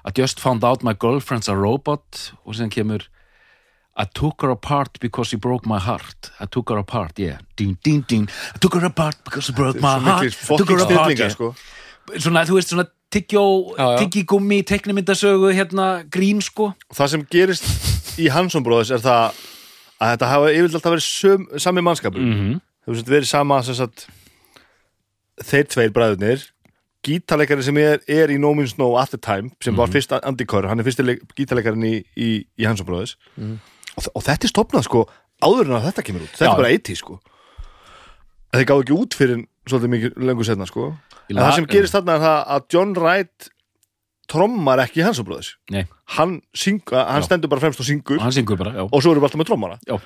I just found out my girlfriend's a robot og sem kemur I took her apart because she broke my heart I took her apart, yeah ding, ding, ding. I took her apart because she broke my heart I took her apart, yeah. sko svona, þú veist, svona tyggjigummi teknimyndasögu, hérna, grín, sko það sem gerist í Hansson Brothers er það að þetta hafa yfirlega alltaf verið sami mannskapur mm. -hmm. hefur verið sama sem sagt, þeir tveir bræðurnir gítarleikari sem er, er í No Means No at the time, sem var fyrst Andy Corr hann er fyrsti gítarleikarin í, í, í Hansson Brothers. Og, þ- og þetta er stopnað sko áður en að þetta kemur út. Þetta Já. er bara 80 sko. Þeir gáðu ekki út fyrir svolítið mikið lengur setna sko. En það sem gerist þarna er það að John Wright trommar ekki í Hansson Brothers. Hann, syng, hann stendur bara fremst og syngur. Og hann syngur bara, og svo erum við alltaf með trommara já.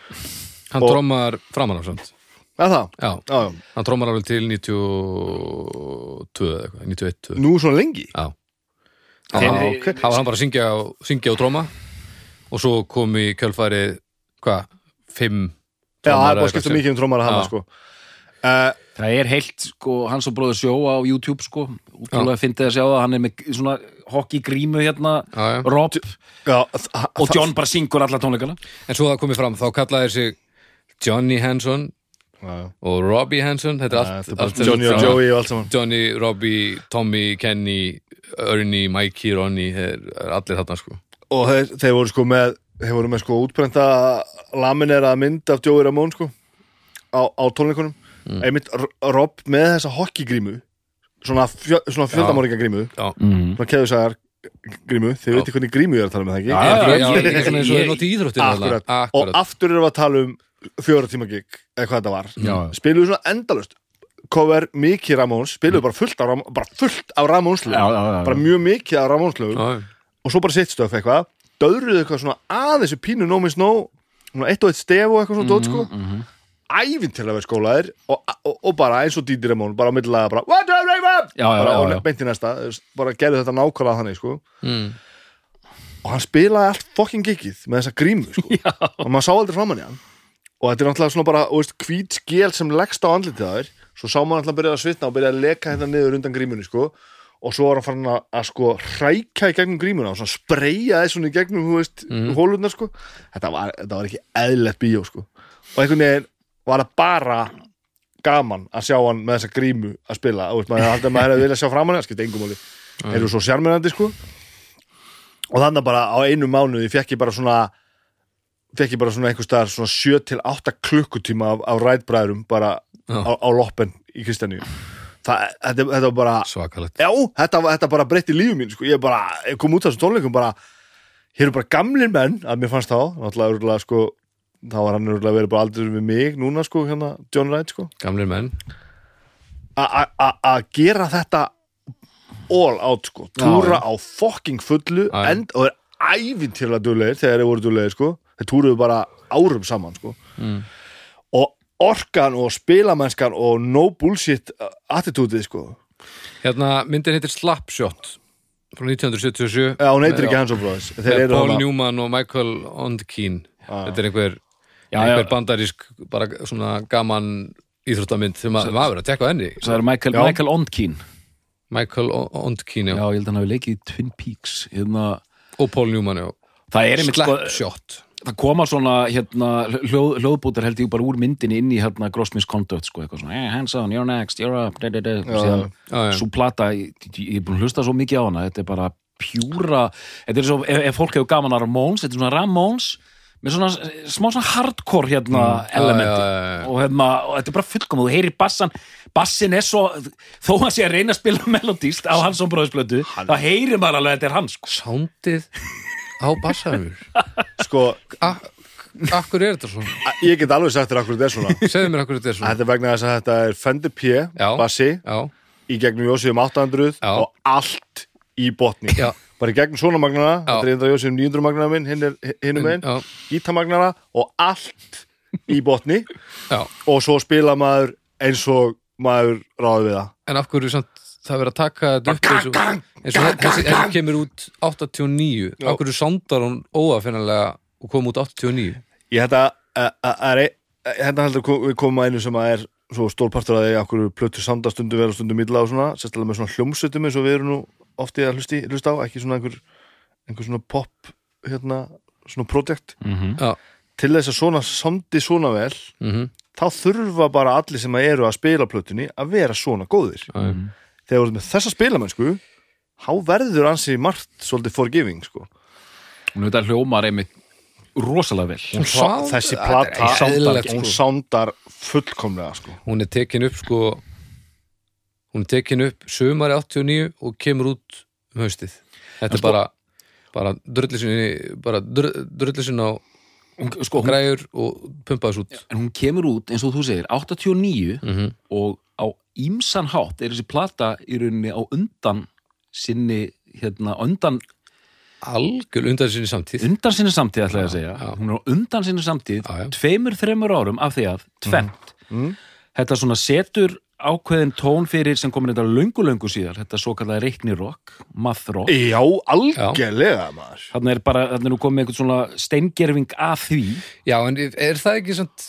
Hann Og- trommar framan á samt eða það, Já, já, já, hann trommar alveg til 92 eða eitthvað, 91 2. nú svona lengi? Já. Já, Þeir- ok. Það var hann bara að syngja og, syngja og tróma. Og svo kom í kjölfæri hvað, fimm já, það er trommar bara að skipta mikið um trommara hann Já. sko. uh, Það er heilt, sko, hans og bróður sjó á YouTube, sko, útrúlega fyndið að sjá það. Hann er með svona hockey-grímu hérna, Já, já. Rob. Já, og John bara syngur alla tónleikana. En svo það komið fram, þá kallaði sig Johnny Hanson. Já, og Robbie Hanson Þetta er allt, er allt Johnny og. Joey og allt saman Johnny, Robbie, Tommy, Kenny Ernie, Mikey, Ronny þeir er allir þarna sko og þeir, þeir voru sko með þeir voru með sko útbrenda laminera mynd af Joey Ramone sko á, á tónleikunum einmitt R- Rob með þessa hockeygrímu svona, fjö, svona fjöldamorginga grímu Já, mm. svona keðusagar grímu, þið veitir hvernig grímu ég er að tala með það ekki Já, já, já, ég- ég- svona eins og ég- þeir og aftur erum við að tala um fjóra tíma gig, eða hvað þetta var Já. spiluðu svona endalust cover mikið Ramones, spiluðu bara fullt af, Ram bara fullt já, já. bara mjög mikið lögum Já, og svo bara sitt stöf eitthvað döðruðu eitthvað svona aðeins við pínu nómið snó eitt og eitt stef og eitthvað svona dót sko mhm. ævinn til að vera skólaðir og, og, og bara eins og Díti Ramón bara á millilega bara What up, Raymond? Já, já, bara já, já. beint í næsta bara gerðu þetta nákvæmlega þannig sko mm. og hann spilaði allt fucking gigið með þessa grímu sko og maður sá aldrei framann í hann og þetta er náttúrulega svona bara þú veist, hvít skél sem leggst á andlitið á þér. Svo sá maður náttúrulega að byrja að svitna og byrja að leka hérna niður undan grímunni sko. Og svo var hann farin að, að sko hrækja í gegnum grímuna og svona spreyja þess svona í gegnum þú veist, mm. hólurnar sko. Þetta var, þetta var ekki eðlilegt bíó sko. Og einhvern veginn var það bara gaman að sjá hann með þessa grímu að spila, þú veist, maður haldið að maður hefði viljað sjá framan hann, skipta engum máli. Eru svo sjármennandi sko. Og þannig bara á einu mánuði fekk ég bara svona fekk ég bara svona einhvers staðar svona 7 til 8 klukkutíma af, af rætbræðurum bara Já. á, á loppen í Kristjaníu það, þetta, þetta var bara Svakalegt. Já, þetta, þetta bara breytti lífu mín sko. ég bara, ég kom út af þessum tónleikum bara hér eru bara gamlir menn að mér fannst þá, náttúrulega örugglega, sko þá var hann örugglega verið bara aldrei við mig núna sko, hérna, John Wright sko. Gamlir menn. Að gera þetta all out sko, túra á fucking fullu Já, já. end, og er ævintýrlega duglegir þegar þeir voru duglegir sko þeir túruðu bara árum saman sko Mm. og orkan og spilamennskan og no bullshit attitútið sko Hérna, myndin heitir Slapshot frá 1977 Já, hún heitir ekki Hans Með eru Paul þarna- Newman og Michael Ondkeen Þetta er einhver, Já, einhver já. bandarísk bara svona gaman íþróttamynd sem að maður að tekka á henni Það er Michael. Michael Ondkeen Michael O- Ondkeen Já, já. ég held að hann hafi leikið í Twin Peaks hérna, og Paul Newman já. Það er einmitt sko, Slapshot það koma svona hérna, hljóð, hljóðbútar held ég bara úr myndinni inn í hérna Gross Misconduct sko, eitthvað svona, hey, hands on, you're next, you're up da, da, da. Já, Síðan, já, já. svo plata, ég, er búin að hlusta svo mikið á hana þetta er bara pjúra þetta er svo, ef, ef fólk hefur gaman að Ramones þetta er svona Ramones með svona smá svona hardcore hérna elementi já, já. Og, hérna, og þetta er bara fullkom þú heyrir bassan, bassin er svo þó hann sé að reyna að spila melodíst á hans ombróðisblötu, þá heyrir maður alveg að þetta er hans sko. Sándið á bassanur Sko, Akkur er þetta svona? ég get alveg sagt þér akkur þetta er svona Segðu mér akkur þetta er svona Þetta er vegna þess að þetta er Fender P bassi í gegnum Jósíum 800 Já. og allt í botni Já. bara í gegnum svona magnara Já. þetta er einnig Jósíum 900 magnara minn hinn er hinnum megin, já, gítamagnara og allt í botni já og svo spila maður eins og maður ráði við það En af hverju samt það er verið að taka þetta upp eins og, eins og þessi, þessi kemur út 89 Já. af hverju sándar hún óafinnalega og kom út 89 ég þetta að- er hérna heldur við komum að einu sem að er svo stór partur að því okkur plötu sanda stundum vel og stundum illa og svona, sérstaklega með svona hljómsveitum eins og við erum nú ofti að hlusti, hlusta á ekki svona einhver, einhver svona pop hérna, svona project Já, til þess að svona sandi svona vel mhm, þá þurfa bara allir sem að eru að spila plötunni að vera svona góðir. Já, já. Þegar þú ert með þessa spilamennsku þá verður ansi margt svolítið forgiving sko. og þetta hljómar einmitt rosalega vel hún Sound- þessi plata sándar, eðlilegt, hún sko. sándar fullkomlega sko. Hún er tekin upp sko hún er tekin upp sömari 89 og kemur út um haustið Þetta er sko- bara bara drullisinni bara drullisin á hún, sko, hún, græjur og pumpaðs út en hún kemur út eins og þú segir 89 mm og á ímsan hátt er þessi plata í rauninni á undan sinni hérna, undan, algjör undan sinni samtíð undan sinni samtíð ætla ég að segja, já. hún er á undan sinni samtíð Já, já. tveimur, þreimur árum af því að tvennt, Mm. þetta svona setur ákveðin tón fyrir sem komur þetta löngu löngu síðar, þetta svo kallaði reiknirokk mathrock, já, algjörlega maður. Þannig er bara þannig er nú komið einhvern svona steingerfing að því. Já, en er það ekki samt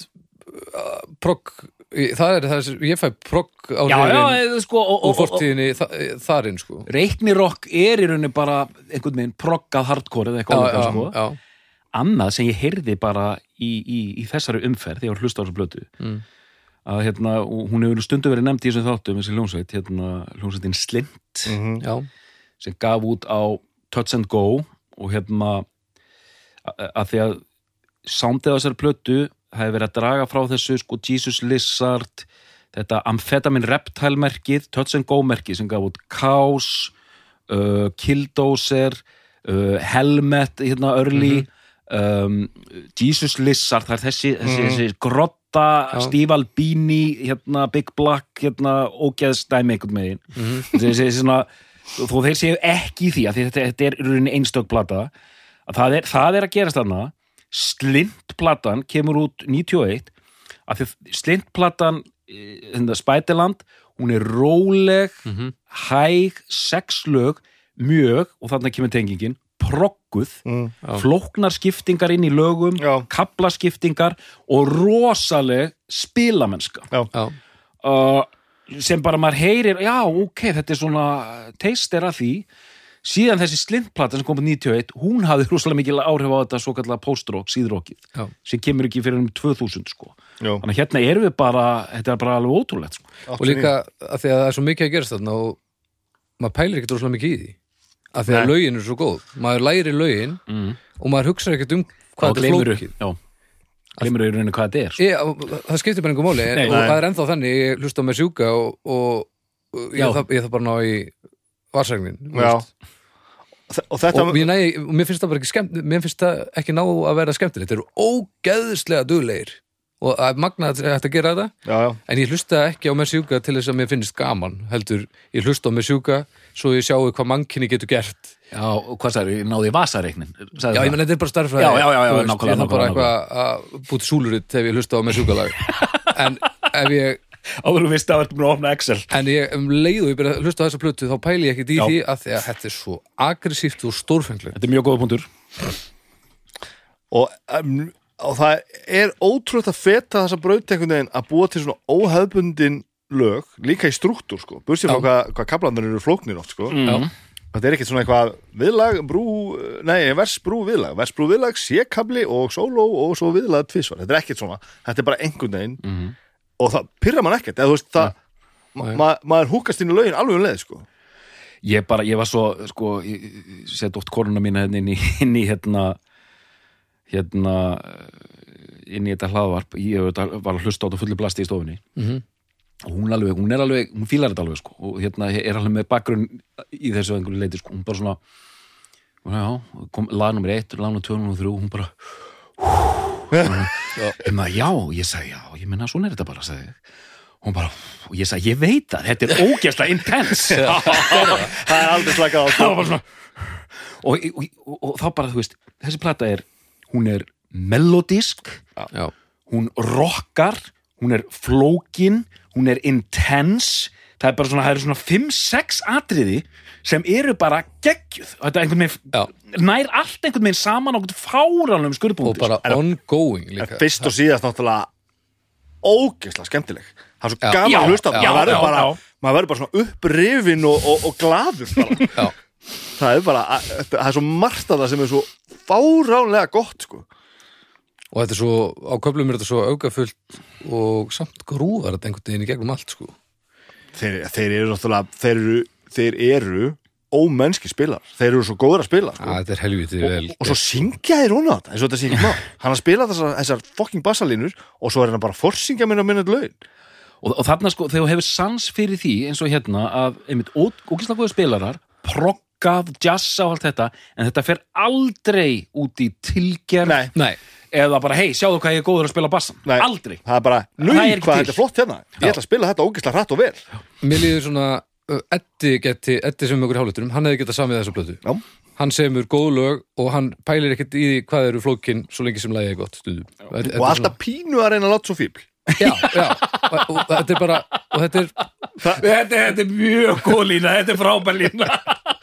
uh, progg það er það sem ég fæ progg á já, já, eða, sko, og, fortíðinni þa- þarinn sko. Reiknirokk er í rauninni bara einhvern veginn proggað hardcore eða eitthvað álíka, sko. já, annað sem ég heyrði bara í, í, í þessari umferð þegar hlusta á þessu blötu Mm. Að hérna, og hún hefur stundu verið nefnd í þessum þáttum, þessi hljónsveit hérna, hljónsveitin Slint Mhm. já, sem gaf út á Touch and Go og hérna að, því að soundið á þessari plötu hefði verið að draga frá þessu sko Jesus Lizard þetta Amphetamine Reptile merkið Touch and Go merkið sem gaf út Chaos uh, Killdozer uh, Helmet hérna early um, Jesus Lizard það er þessi, þessi, þessi grotta Já. Steve Albini hérna Big Black hérna ógeðstæmi einhvern megin þessi, þessi svona þó þeir séu ekki í því að þetta, þetta er í rauninni einstök plata. Að það er, það er að gerast þarna. Slint-platan kemur út 91 að því Slint-platan hérna Spætiland hún er róleg Mhm. hæg, sex lög mjög, og þarna kemur tengingin progguð, Mm. flóknar skiptingar inn í lögum, Já. kaplaskiptingar og rosaleg spilamennska já, uh, sem bara maður heyrir já, ok, þetta er svona teist er að því síðan þessi slintplata sem kom på 91 hún hafði rosalega mikil áhrif á þetta svo kallega post-rock, síðrockið sem kemur ekki fyrir um 2000 sko Já. þannig að hérna erum við bara, þetta er bara alveg ótrúlegt sko. og líka að því að það er svo mikið að gerast þarna og maður pælir ekkert rosalega mikið í því að því að Nei. lögin er svo góð maður læri lögin mm. og maður hugsa ekkert um hvað þetta er flókið já, gleymur í rauninni hvað þetta er sko. ég, það skiptir bara einhver máli Nei. og Nei. það er ennþá þannig, ég hlusta mig sjúka og, og, og ég, Já. það, ég það bara ná í varsægnin Já. og þetta og mér, næ, og mér finnst það bara ekki skemmt mér finnst það ekki ná að vera skemmtilegt þeir eru ógeðslega duglegir og það er magnað að þetta gera þetta? Já, já. en ég hlusta ekki á mér sjúka til þess að mér finnst gaman heldur, ég hlusta á mér sjúka svo ég sjáu hvað mannkinni getur gert. Já, og hvað sagði, ég náði í vasareiknin Já, ég menn þetta er bara starffræði Já, já, já, já, veist, nákvæmlega, Ég þarf bara nákvæmlega, eitthvað að búti súluritt ef ég hlusta á mér sjúkalag en ef ég áður þú veist að er búin að opna Excel. En ég um leið og ég byrja að hlusta á þessa plötu þá pæli ég ekkert í því að því að þetta er svo aggressíft og stórfenglega þetta er mjög góða punktur. Og, um, og það er ótrúlega að feta þessa braut einhvern veginn að búa til svona óhefbundin lög, líka í struktúr sko, bursið frá hvað, hvað kaplandur eru flóknir oft sko, mm. þetta er ekkert svona eitthvað viðlag, brú, nei, vers, brú, viðlag. Vers, brú, viðlag, sékabli og sóló og svo viðlag tvisvar, þetta er ekkert svona þetta er bara einhvern veginn. Mhm. og það pyrra mann ekkert, eða þú veist það ma ma maður húkast inn í lögin alveg um leið sko. Ég bara, ég var svo sko, ég, ég sett oft koruna mína hérna inn í, inn í hérna hérna inn í þetta hlaðvarp. Ég var að hlusta á þetta fullu blasti í stofunni. Mhm. og hún alveg, hún er alveg hún fílar þetta alveg sko. Og hérna er alveg með bakgrunn í þessu einhverju leiti sko. Hún bara svona já, kom, lag nummer eitt, lag nummer tvö, nummer þrjú hún bara maður, já, ég sagði já ég menna svona er þetta bara, sagði hún bara, og ég sagði, ég veit það, þetta er ógeðslega intense. Það er aldrei slakað á sko. og, og, og, og þá bara, þú veist, þessi plata er hún er melodisk Já, hún rockar hún er flókin, hún er intense. Það er bara svona, það eru svona 5-6 atriði sem eru bara geggjuð. Þetta er einhvern veginn já, nær allt einhvern veginn saman á einhvern fáranlegum og skurðbúndi bara ongoing en líka fyrst og síðast náttúrulega ógeðslega skemmtileg. Það er svo gaman að hlusta maður verður bara, já. maður verður bara svona upprifin og, og, og glaður bara. Það er bara, að- þetta- það er svo margt að það sem er svo fáránlega gott sko. og þetta er svo á köflum er þetta svo augafullt og samt grúðar þetta einhvern veginn í gegnum allt sko. Þeir, þeir eru náttúrulega þeir eru, þeir eru ómennski spilar, þeir eru svo góður að spila sko. Er helvítið vel og svo syngja þeir hún á þetta eins og þetta sé ekki má hann að spila þessar, þessar fucking bassalínur og svo er hann bara að forsingja minna minna lögin og, og þarna sko, þegar þú hefur sans fyrir því eins og hérna að einmitt ógislega góðu spilarar proggað, jazza og allt þetta en þetta fer aldrei út í tilgerð Nei. Nei, eða bara hei, sjáðu hvað ég er góður að spila bassan Nei. aldrei. Það er bara, nú, er hvað til. þetta er flott hérna. Ég ætla að spila þetta ógeðslega hratt og vel. Mér líður svona Eddi geti, Eddi sem okkur hálfleiturum hann hefði getað samið þessa plötu. Já. hann semur góð lög og hann pælir ekkert í hvað eru flókin svo lengi sem lagið er gott þetta og er alltaf pínu að reyna að láta svo fíbl Já, já, og, og þetta er bara og þetta er, þetta, þetta er mjög góð lína, þetta er frábær lína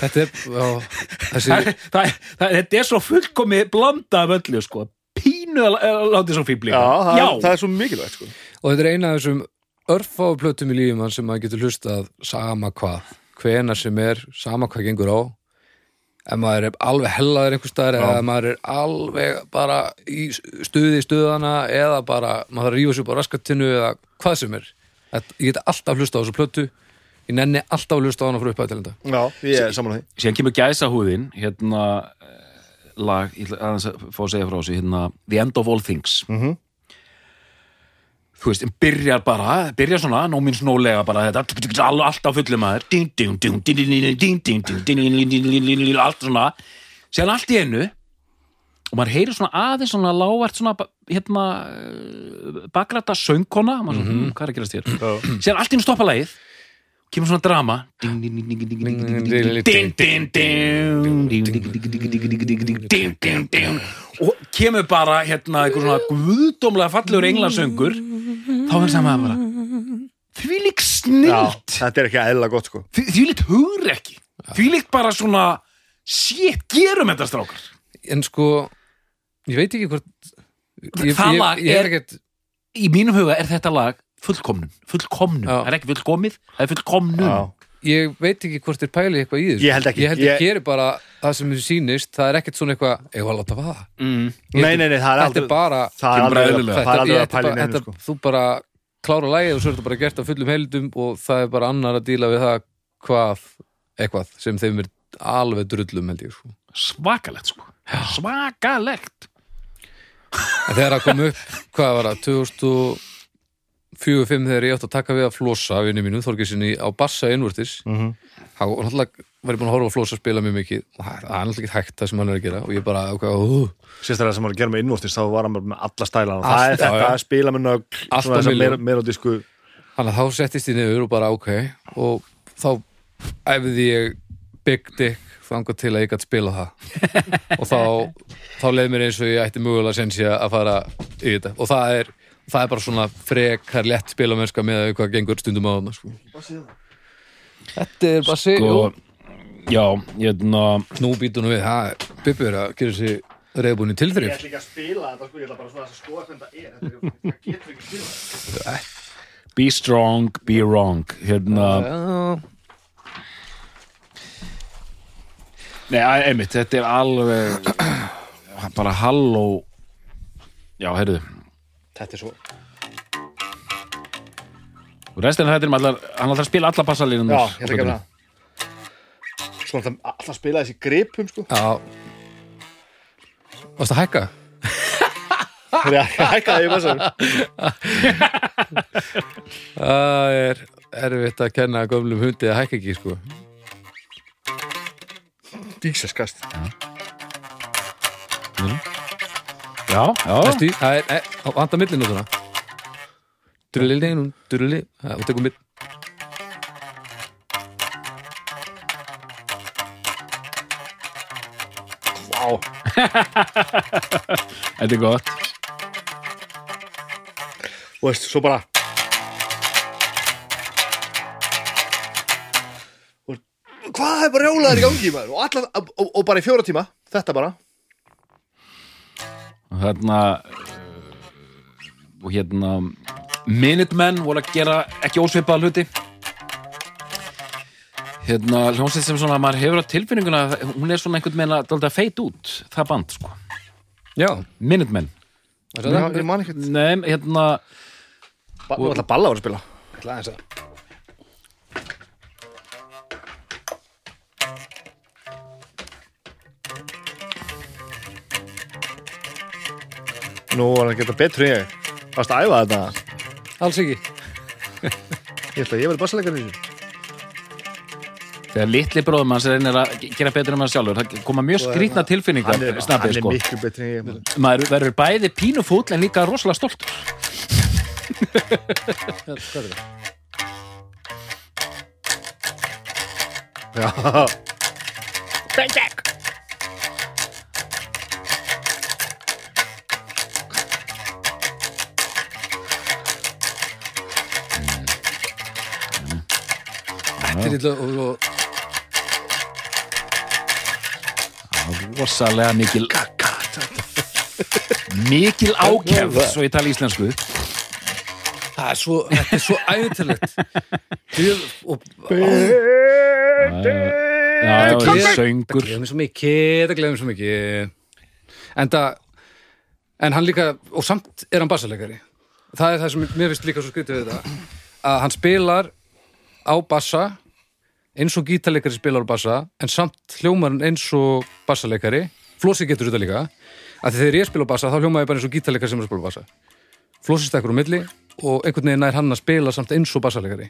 þetta er já, þessi, það, það, það, þetta er svo fullkomi blanda af öllu sko, pínu að láta svo fíbli Já, það, já. Er, það er svo mikilvægt sko. og þetta er eina af þessum örfáu plötum í lífum sem maður getur hlustað sama hvað, hvena sem er sama hvað gengur á. Ef maður er alveg hellaður einhvers staðar eða ef maður er alveg bara í stuði í stuðana eða bara maður þarf að rífa sér upp á raskatinu eða hvað sem er. Þetta- ég get alltaf hlusta á þessu plötu ég nenni alltaf að lusta á hana frá upphæðu til þetta Já, ég er saman á því Sér kemur gæsa húðin hérna lag, ég ætla aðeins að fá að segja frá þessu hérna, The End of All Things mm -hmm. Þú veist, en byrjar bara byrjar svona, nómins nólega bara þetta alltaf fullum aður allt svona séðan allt í einu og maður heyrir svona aðeins svona lágvert svona hérna bakræta söngkona mm -hmm. hvað er að gerast hér? séðan allt í einu stoppa lagið kemur svona drama og kemur bara hérna eitthvað svona guðdómlega fallegur englansöngur þá er það maður bara því líkt snilt þetta er ekki aðeila gott sko því líkt hugur ekki því líkt bara svona shit, gerum þetta strákar en sko, ég veit ekki hvort það lag er í mínum huga er þetta lag fullkomnun fullkomnun, það er ekki fullkomið það er fullkomnun Já. ég veit ekki hvort þér pæli eitthvað í þessu Ég held ekki. ég held ég Ég- geri bara það sem þið sýnist það er ekkert svona eitthvað, ég var að láta vaða mm. Nei, nei, nei, það er þetta aldrei er bara Það er Kemur bara aldrei eðlilega. það er aldrei ég- að neinu þetta- sko. þú bara klára lægið og svo er þetta bara gert af fullum heildum og það er bara annar að díla við það hvað, eitthvað sem þeim er alveg drullum held ég sko. svakalegt sko svakalegt en þegar það kom upp, hvað var það 2004-05 þegar ég átti að taka við að flossa vinni mínum, Þorgesinni á bassa innvortis Mhm. þá var náttúrulega var ég búin að horfa á flossa spila mjög mikið. Og það er náttúrulega ekki hægt það sem hann er að gera og ég bara, ok, uh, Sérstaklega sem var að gera með innvortist þá var hann með alla stælana Allt, Það er þetta að spila með að milljón. meira- á disku Þannig að þá settist ég niður og bara ok og þá æfði ég Big Dick þangað til að ég gætt spila það. Og þá, þá leið mér eins og ég ætti mögulega sensi að fara í þetta. Og það er, það er bara svona frekar lett spilamennska með hvað gengur stundum á þarna sko. Þetta er bara sig sko, já, hérna Nú býtum við, það er Bibbi er að gera sér reyðbúin í tilþrif. Ætla ekki að spila þetta sko, ég ætla bara svona að skoða hvernig það er. Þetta getur ekki spila be strong, be wrong. Hérna, nei, einmitt, þetta er alveg bara halló já, heyrðu Þetta er svo og restina þetta er allar, hann ætlar að spila alla bassalínum Já, ég ætla ekki að það. Svo alltaf, alltaf spila þessi gripum sko. Já. Varst að hækka? Það er að hækka það í bassan Það er erfitt að kenna gömlum hundi að hækka ekki sko. Jesus Christ já, já, það er, er á vanda millinútuna Drullilinum, drulli og tekum mill Vá. Þetta er gott. Og veist, svo bara og, Hvað er bara rjólaður í gangi maður? Og, alla, og, og bara í fjóra tíma Þetta bara. og hérna uh, og hérna Minutemen voru að gera ekki ósvipaða hluti. Hérna hljómsveit sem svona maður hefur á tilfinninguna hún er svona einhvern veginn að, að feit út það band sko, Já, Minutemen. Það? Er ég man ekkert. Nei, hérna Nú ætla balla var að spila. Ég ætla aðeins að Nú var hann að geta betur en ég. Varst að æfa þetta alls ekki. Ég ætla að ég verði bassalegar í þessu. Þegar litli bróðum hans reynir að gera betur en maður sjálfur það koma mjög skrýtna tilfinningar Hann er, hann er sko. miklu betur en ég maður. verður bæði pínufúll en líka rosalega stoltur. Hvað er það? Já Þetta illa og, og rosalega mikil mikil ákefð svo ég tala íslensku. Það er svo, þetta er svo æðintilegt og gleður mér svo mikið, gleður mér svo mikið. En það en hann líka, og samt er hann bassalegari. Það er það sem mér finnst líka svo skrítið við þetta að hann spilar á bassa eins og gítarleikari spilar á bassa en samt hljómar hann eins og bassalegari Flósi getur þetta líka. Að þegar ég spila á bassa þá hljómar ég bara eins og gítarleikari sem er að spila á bassa. Flósi stekkur á milli og einhvern veginn nær hann að spila samt eins og bassalegari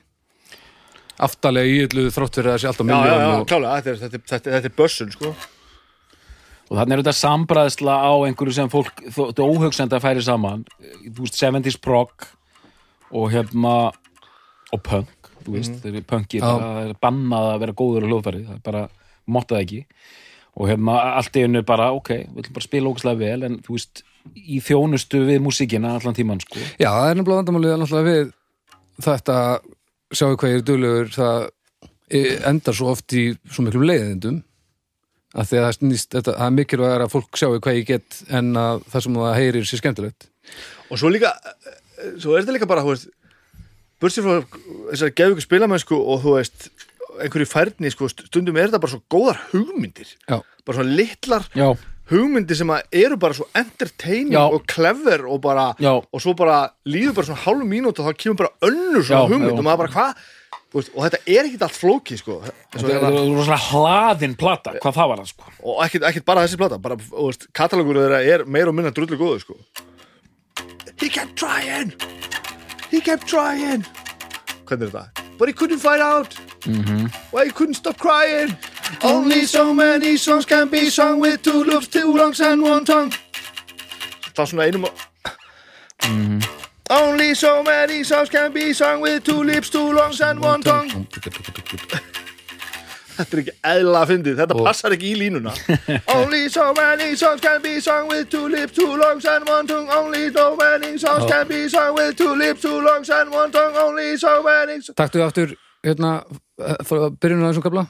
aftalega í yllu þrótt fyrir að það sé alltaf Já, já, já, og... klálega, þetta er, þetta, er- þetta, er- þetta er bössun, sko. Og þannig er þetta sambræðsla á einhverju sem fólk, þetta er óhugsend að færi saman. Þú veist, 70s prog og hérna og punk, þú veist, Mhm. þeir eru punkir Já. það er bannað að vera góður á hljóðfæri það er bara, máttað ekki og hérna allt í einu bara, ok við ætlum bara að spila ógæslega vel en þú veist, í þjónustu við músíkina allan tíman, sko Já, það er nefnilega vandamálið að náttúrulega við þetta sjáu hvað ég er duglegur það e- endar svo oft í svo miklum leiðindum að því að það snýst, þetta, það er mikilvægur að fólk sjáu hvað ég get en að það sem það heyrir sér skemmtilegt Og svo líka, eh, svo er þetta líka bara, þú veist Bursið frá þessari ykkur spilamennsku og þú veist einhverju færni, sko, stundum er þetta bara svo góðar hugmyndir. Já, bara svona litlar Já, hugmyndir sem eru bara svo entertaining Já. og clever og bara og svo bara líður bara svona hálf mínút og þá kemur bara önnur svona hugmynd og maður bara hvað? Veist, og þetta er ekkit allt flóki sko. Þetta er rosalega hlaðin plata, hvað það var það, sko? Og ekkit, ekkit bara þessi plata bara, veist, katalogur þeirra er meira og minna drullu góðu sko. He kept trying He kept trying. Er þetta? But he couldn't find out. Why he couldn't stop crying? Only so many songs can be sung with two loops, two lungs and one tongue. Það er svona einum Only so many songs can be sung with two lips, two lungs and one tongue Þetta er ekki eðla að fyndið, þetta passar ekki í línuna. Only so many songs can be sung with two lips, two lungs and one tongue. Only so many songs can be sung with two lips, two lungs and one tongue. Only so many songs taktu aftur hérna, eh, byrjunum á þessum kapla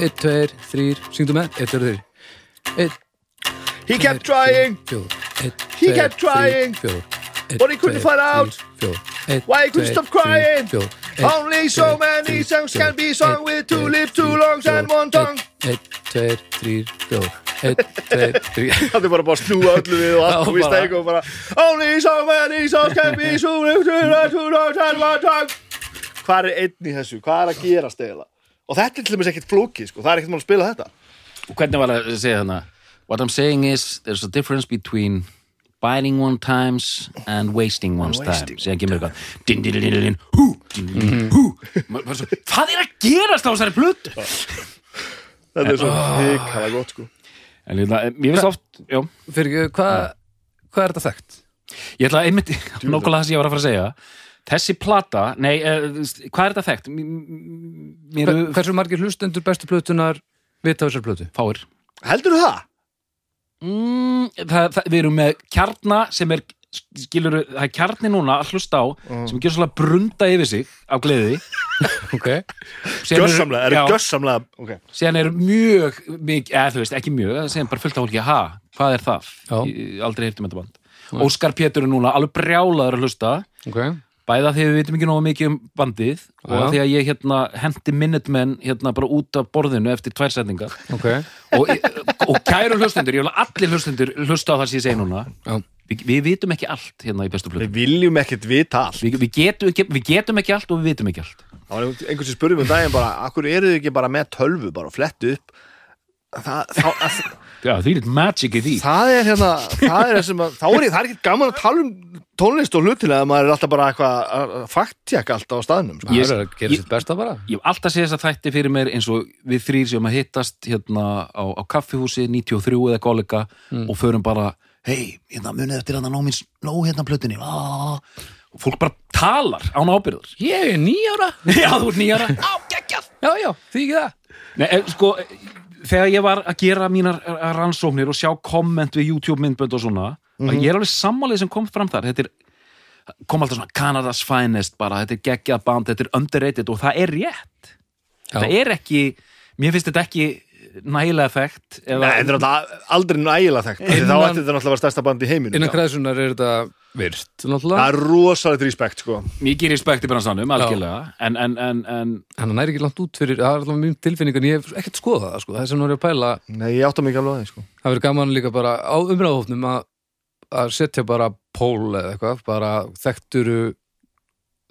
1, 2, 3, syngdu með. 1, 2, 3 1, He kept trying, 4 1, He kept trying, 4 but he couldn't find out. Why he couldn't stop crying. Only so many songs can be sung with two lips, two lungs and one tongue 1, 2, 3, 4 1, 2, 3 Það er bara bara að snúa öllu við og allt við bara- steik og bara Only so many songs can be sung with two lips, two lungs and one tongue Hvað er einn í þessu? Hvað er að gera stegla? Og þetta er til dæmis ekkert flókið, sko. Það er ekkert mál að spila þetta. Og hvernig var það að segja þarna What I'm saying is there's a difference between biting one times and wasting one's time síðan kemur eitthvað din, din, din, din, din, hú, din, din, din, hú svo, Hvað er að gerast á þessari plötu? Þetta er svo hikala gott, sko. En ég veist oft já, Fyrir hvað hvað er þetta þekkt? Ég ætla einmitt, nokkulega það sem ég var að fara að segja Þessi plata, nei, uh, hvað er þetta þekkt? Hversu margir hlustendur bestu plötunar vita af þessar plötu? fáir Heldur það? Mm, það, það, Við erum með kjarna sem er skilur, það er kjarni núna að hlusta á sem gjör svolítið brunda yfir sig af gleði. Ok. Síðan eru- Gjössamlega, er það gjössamlega Ok. síðan er mjög mikið, eða þú veist, ekki mjög síðan bara fullt af fólki, ha, hvað er það? Ég aldrei heyrtum þetta band. Óskar Pétur er núna alveg brjálaður að hlusta. Bæða því við vitum ekki nógu mikið um bandið og Já. því að ég hérna hendi Minutemen hérna bara út af borðinu eftir tvær setningar. Ok. Og, og kæru hlustendur, ég vil að allir hlustendur hlusta á það sem ég segi núna Já. við, vitum ekki allt hérna í bestu plötu Við viljum ekkert vita allt. við, við, getum, ekki- við getum ekki allt og við vitum ekki allt Það var einhvern sem spurði mig um daginn bara, akkur eru þið ekki bara með tölvu bara og flettu upp? Það, það, það, Já, því er magic í því. Það er hérna, það er þessum að, þá er ég, það er ekki gaman að tala um tónlist og hlutilega að maður er alltaf bara eitthvað að fakttjekka alltaf á staðnum. Sko. Ég- Það er að gera sitt besta bara. Ég hef alltaf séð þess að þætti fyrir mér eins og við þrýr sem að hittast hérna á, á kaffihúsi 93 eða kollega og förum bara hei, hérna munið eftir hérna nómins nó hérna plötunni. Ah. og fólk bara talar án ábyrður Ég er nýjára Já, þú Á, geggjað. Já, já, því ekki það. Nei, sko, þegar ég var að gera mínar eh, rannsóknir og sjá komment við YouTube myndbönd og svona að ég er alveg sammálið sem kom fram þar þetta er, kom alltaf svona Canada's Finest bara, þetta er geggjað band, þetta er underrated og það er rétt Já. það er ekki, mér finnst þetta ekki nægilega þekkt eða, Nei, þetta er aldrei nægilega þekkt. Þá ætti þetta náttúrulega að vera stærsta band í heiminu innan kreðsunar er þetta virt. Það náttúrulega, er rosalegt respekt sko. Mikið respekt í bransanum, algjörlega. En, en, en, en hann næri ekki langt út fyrir það er alltaf mjög tilfinning en ég hef ekkert skoðað það sko. það er sem nú er ég að pæla, Nei, ég átta mikið alveg að því sko. Það verður gaman líka bara á umræðahófnum að, að setja bara pól eða eitthvað, bara þekkturu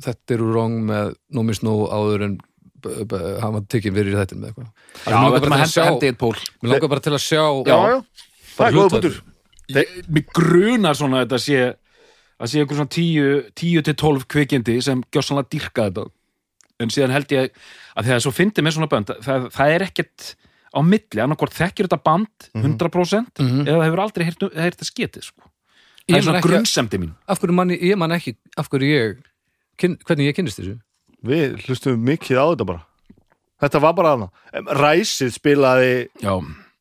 þetta eru wrong með nómi snó áður en var tekinn fyrir í þettin með eitthvað. Já, Mér langar þetta bara til að sjá- að það er Mér grunar svona að þetta sé að sé einhver svona 10 10 til 12 kvikindi sem gjössanlega dýrka þetta. En síðan held ég að þegar svo fyndi með svona bönd það, það er ekkert á milli annarkvort þekkir þetta band 100% Mhm. eða það hefur aldrei heyrt, það sketið sko. það er svona ekki- grunnsemdi mín af hverju manni, ég man ekki af hverju ég, kyn, hvernig ég kynnist þessu. Við hlustum mikið á þetta bara. Þetta var bara hana Ræsið spilaði já,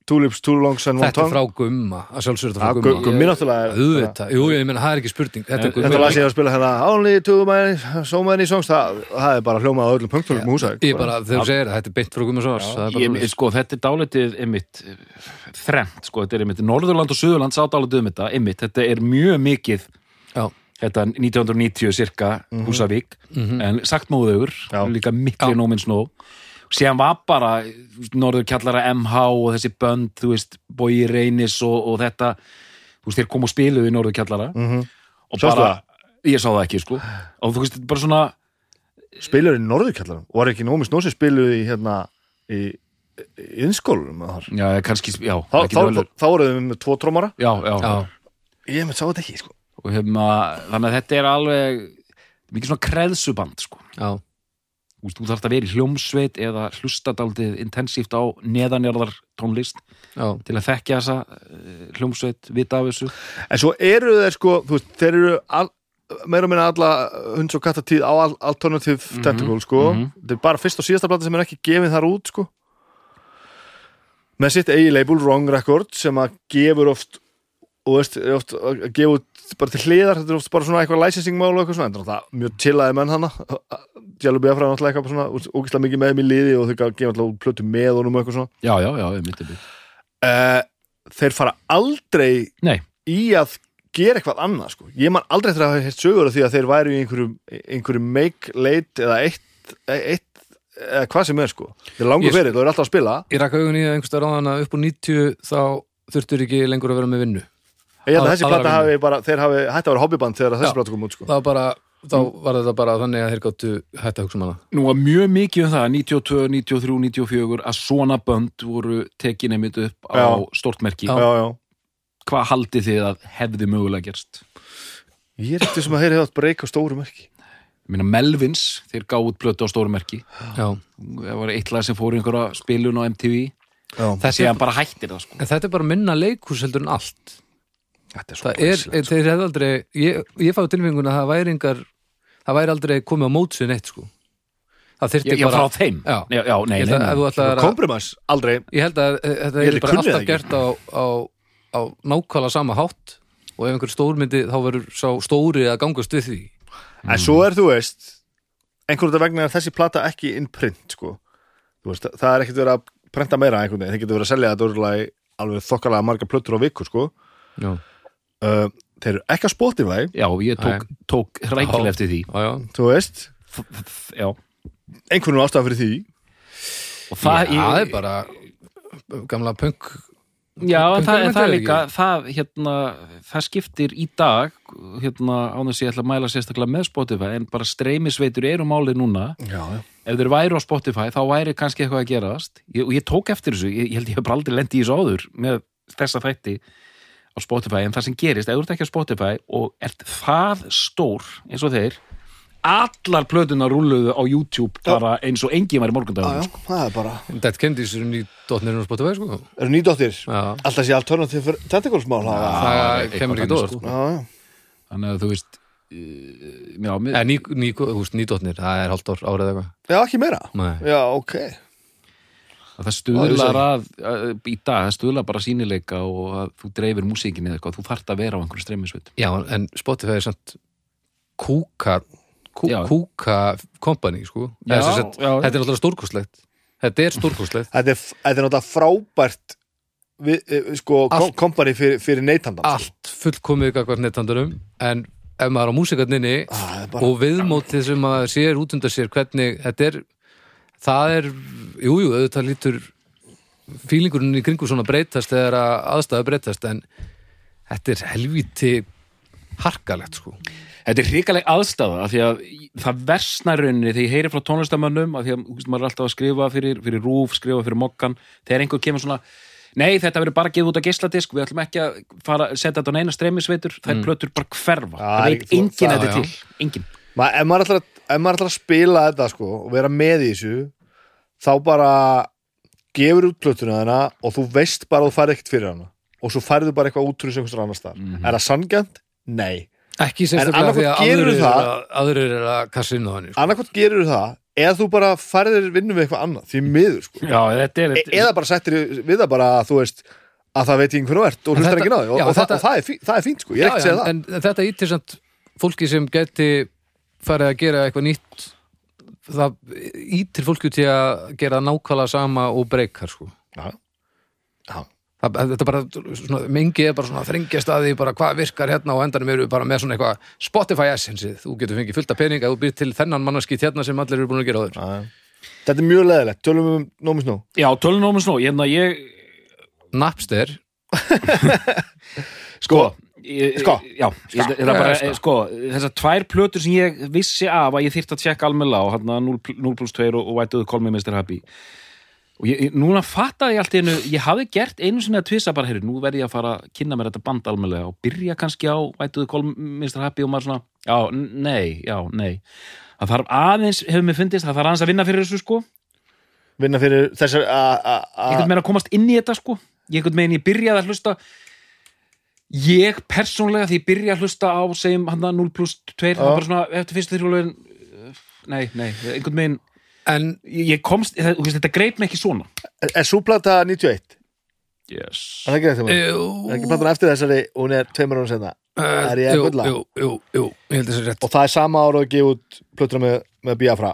Tulips, Too Longs and One þetta er Tongue frá gumma, að sjálfsögur þetta frá Gu- gumma. Gummi náttúrulega er- auðvitað, jú, ég meina, það er ekki spurning. Þetta er Þetta Þetta gummi las ég að spila hérna Only two many, so many songs Það, það er bara hljómað á öllum punktum um húsæk ég bara, þegar þú segir það, þetta er beint frá gumma svars það er bara ég, svoleiðis. sko, þetta er dálitið einmitt þrennt, sko, þetta er einmitt Norðurland og Suðurland sá dálitið um þetta, einmitt þetta er mjög mikið já, þetta 1990 cirka Húsavík en sagt móðugur líka mikli nóminn snó síðan var bara Norður kjallara MH og þessi bönd þú veist, Bogi Reynis og, og þetta þú veist, þeir kom og spiluðu í Norður kjallara. Mhm. og Sástu bara, ég sá það ekki sko. Og þú veist, bara svona Spilur í Norðurkjallar Var ekki nómi snósi spiluð í hérna Í, innskólum já, kannski, já, Þá, þá, alveg- þá voruð við með tvo trómara já, já, já, Ég með sá þetta ekki sko. Og hefna, þannig að þetta er alveg mikið svona kreðsuband sko. Já, Þú þarft að vera í hljómsveit eða hlusta daldið intensíft á neðanjarðar tónlist já, til að þekkja þessa eh, hljómsveit, vita af þessu. En svo eru þeir sko Þú veist, þeir eru all, meira og minna alla hunds og kattatíð á al, alternative tentacle sko. mhm. Þetta er bara fyrst og síðasta plata sem er ekki gefið þar út sko. Með sitt eigi label Wrong Record sem að gefur oft og veist, oft að gefa út bara til hliðar, þetta er oft bara svona eitthvað licensing mál og eitthvað svona, en það er mjög chillaði menn hana. Jálfi Bjafra náttúrulega eitthvað svona ógislega mikið með þeim í liði og þau gefa alltaf plötu með honum og eitthvað svona. Já, já, já, ég myndi við þeir fara aldrei Nei, í að gera eitthvað annað sko. ég man aldrei eftir að hafa heilt sögur af því að þeir væru í einhverju, einhverju make late eða eitt, eitt eða hvað sem er sko. Þeir langur fyrir, þú er alltaf að spila. Ég rakka augun í að einhverstað ráðan að upp úr 90 þá þurftur ekki lengur að vera með vinnu ég held að þessi vinnu. hafi bara þeir hafi hætti að vera hobbyband þegar þessi plata kom út sko. það var bara, þá var þetta bara þannig að þeir gáttu hætta að hugsa um hana nú var mjög mikið um það 92, 93, 94 að svona bönd voru tekin einmitt upp á Já. stortmerki já, já. Hvað haldið þið að hefði mögulega gerst? ég er eftir sem að þeir hefði átt breyka á stóru merki Ég meina Melvins, þeir gáðu út plötu á stórumerki já, það var eitt lag sem fór í einhverja spilun á MTV já. er, síðan bara hættir það sko en þetta er bara minna leikhús heldur en allt það er, glæsilegt, þeir hefði aldrei ég, ég fáið tilfenguna að það væri engar það væri aldrei komið á mótsvið neitt sko það Já, þyrfti já bara frá þeim Já. já, já nei, nei, nei. þú ætlar sko. að kompromiss, aldrei ég held að eh, þetta er bara alltaf gert á, á, á nákvæmlega sama hátt og ef einhver stórmyndi þá verður sá stóri að gangast við því en svo er þú veist einhvern veginn vegna er þessi plata ekki in print sko. Þú veist, það er ekkert verið að prenta meira einhvern veginn, þeir getur verið að selja þetta alveg þokkalega margar plötur á viku sko. já, uh, þeir eru ekki að Spotify. Já, ég tók, tók rækilega eftir því. Já, já. þú veist, já, einhvern ástæðan fyrir því. Og það, það ég, er bara gamla punk já, en það, en það er líka það, hérna, það skiptir í dag hérna, án þess að ég ætla að mæla sérstaklega með Spotify, en bara streymisveitur eru málið núna, já, já. ef þeir væru á Spotify þá væri kannski eitthvað að gerast. Ég, og ég tók eftir þessu, ég, ég held ég hef bara aldrei lendi í þessu áður með þessa þætti á Spotify, en það sem gerist, ef þú ert ekki á Spotify og ert það stór eins og þeir allar plötuna rúluðu á YouTube bara eins og engin var í morgundagur já, það er bara Dead Kennedys eru nýdótnir á Spotify sko. Eru nýdóttir, já, alltaf sé alternativ tentaclesmál það kemur ekki dóð sko. já, já. þannig að þú veist já, mér, Eða ný, ný, þú veist, nýdótnir, það er hálft ár árið eða eitthvað. Já, ekki meira? Nei. já, ok, að það stuðlar að, að í dag, það stuðlar bara sínileika og að þú dreifir músíkinni eða eitthvað, þú þarft að vera á einhverju streymisveit. Já, en Spotify er samt kúka kú, kúka kompani, sko. Já, sagt, já. Þetta er alltaf stórkostlegt. Þetta er stórkostlegt. Þetta er, þetta er náttúrulega frábært við, eh, sko, kompani fyrir, fyrir neytandan sko. allt fullkomið gagvart nettandurum en ef maður á músikarninni Ah, er bara- og viðmótið sem maður sér út undan sér hvernig þetta er það er, jújú, jú, auðvitað lítur fílingurinn í kringu svona breytast þegar að aðstæða breytast en þetta er helvíti harkalegt sko. Þetta er hrikaleg aðstæða af því að það versnar rauninni þegar ég heyri frá tónlistamönnum af því að þú veist, maður er alltaf að skrifa fyrir, fyrir rúf, skrifa fyrir mokkan þegar einhver kemur svona Nei, þetta verður bara gefið út á geisladisk, við ætlum ekki að fara að setja þetta á neina streymisveitur, þær plötur bara hverfa, það veit enginn það- þetta til, enginn. Ma, ef, maður að, ef maður ætlar að spila þetta sko, og vera með í þessu þá bara gefur út plötuna þarna og þú veist bara að þú færð ekkert fyrir hana. Og svo færðu bara eitthvað út úr þessu einhvers annar stað Mhm. er það sangjant? Nei. Ekki sérstaklega því að annaðhvort gerðu aðrir, það- er að, aðrir er að kassa inn á hann sko. annarkvæmt gerur það eða þú bara færðir vinnu við eitthvað annað því miður sko. Já, þetta er... e eða bara settir við það bara að þú veist að það veit ekki hvernig þú ert og hlustar ekki náði og, já, og, þetta- og það, er fínt, það er fínt sko, ég er Já, ekki að já, segja það. en, en þetta ítir samt fólki sem geti farið að gera eitthvað nýtt það ítir fólki til að gera nákvæmlega sama og breykar sko. Já. Já. Það, þetta bara, svona, mengi er bara svona þrengjast að því bara hvað virkar hérna og endanum eru við bara með svona eitthvað Spotify essensið, þú getur fengið fullt af pening að þú býr til þennan mannaskýtt hérna sem allir eru búin að gera áður Já. þetta er mjög leðilegt, tölum við um nómis nú Já, tölunómins nú, ég, ég, Napster, sko, Sko. já, ég, það er bara, Sko. sko, þessar tvær plötur sem ég vissi af að ég þyrfti að tjekka almennilega á, hérna 0 pl- 0 plus 2 og, White Call Me Mr. Happy og ég, ég- núna fattaði ég allt einu ég hafði gert einu sinni að tvisa bara herri, nú verð ég að fara að kynna mér þetta band almennilega og byrja kannski á White Call Me Mr. Happy og maður svona, já, nei, já, nei það þarf aðeins, hefur mér fundist það þarf aðeins að vinna fyrir þessu sko vinna fyrir þessar a- a- a- einhvern veginn að komast inn í þetta sko ég einhvern veginn ég byrjaði að hlusta ég persónlega því ég byrjaði að hlusta á segjum hann að 0 plus 2 það var bara svona eftir fyrstu þrjúlegin nei, nei, einhvern veginn. En ég komst, þetta greip mig ekki svona. Er, er súplata 91 yes. er það ekki þetta maður? er ekki platan eftir þessari og hún er tveimur árum senna uh, er ég að gulla? jú, jú, jú, ég held þessi rétt. Og það er sama ára að gefa út plötuna með, með Biafra.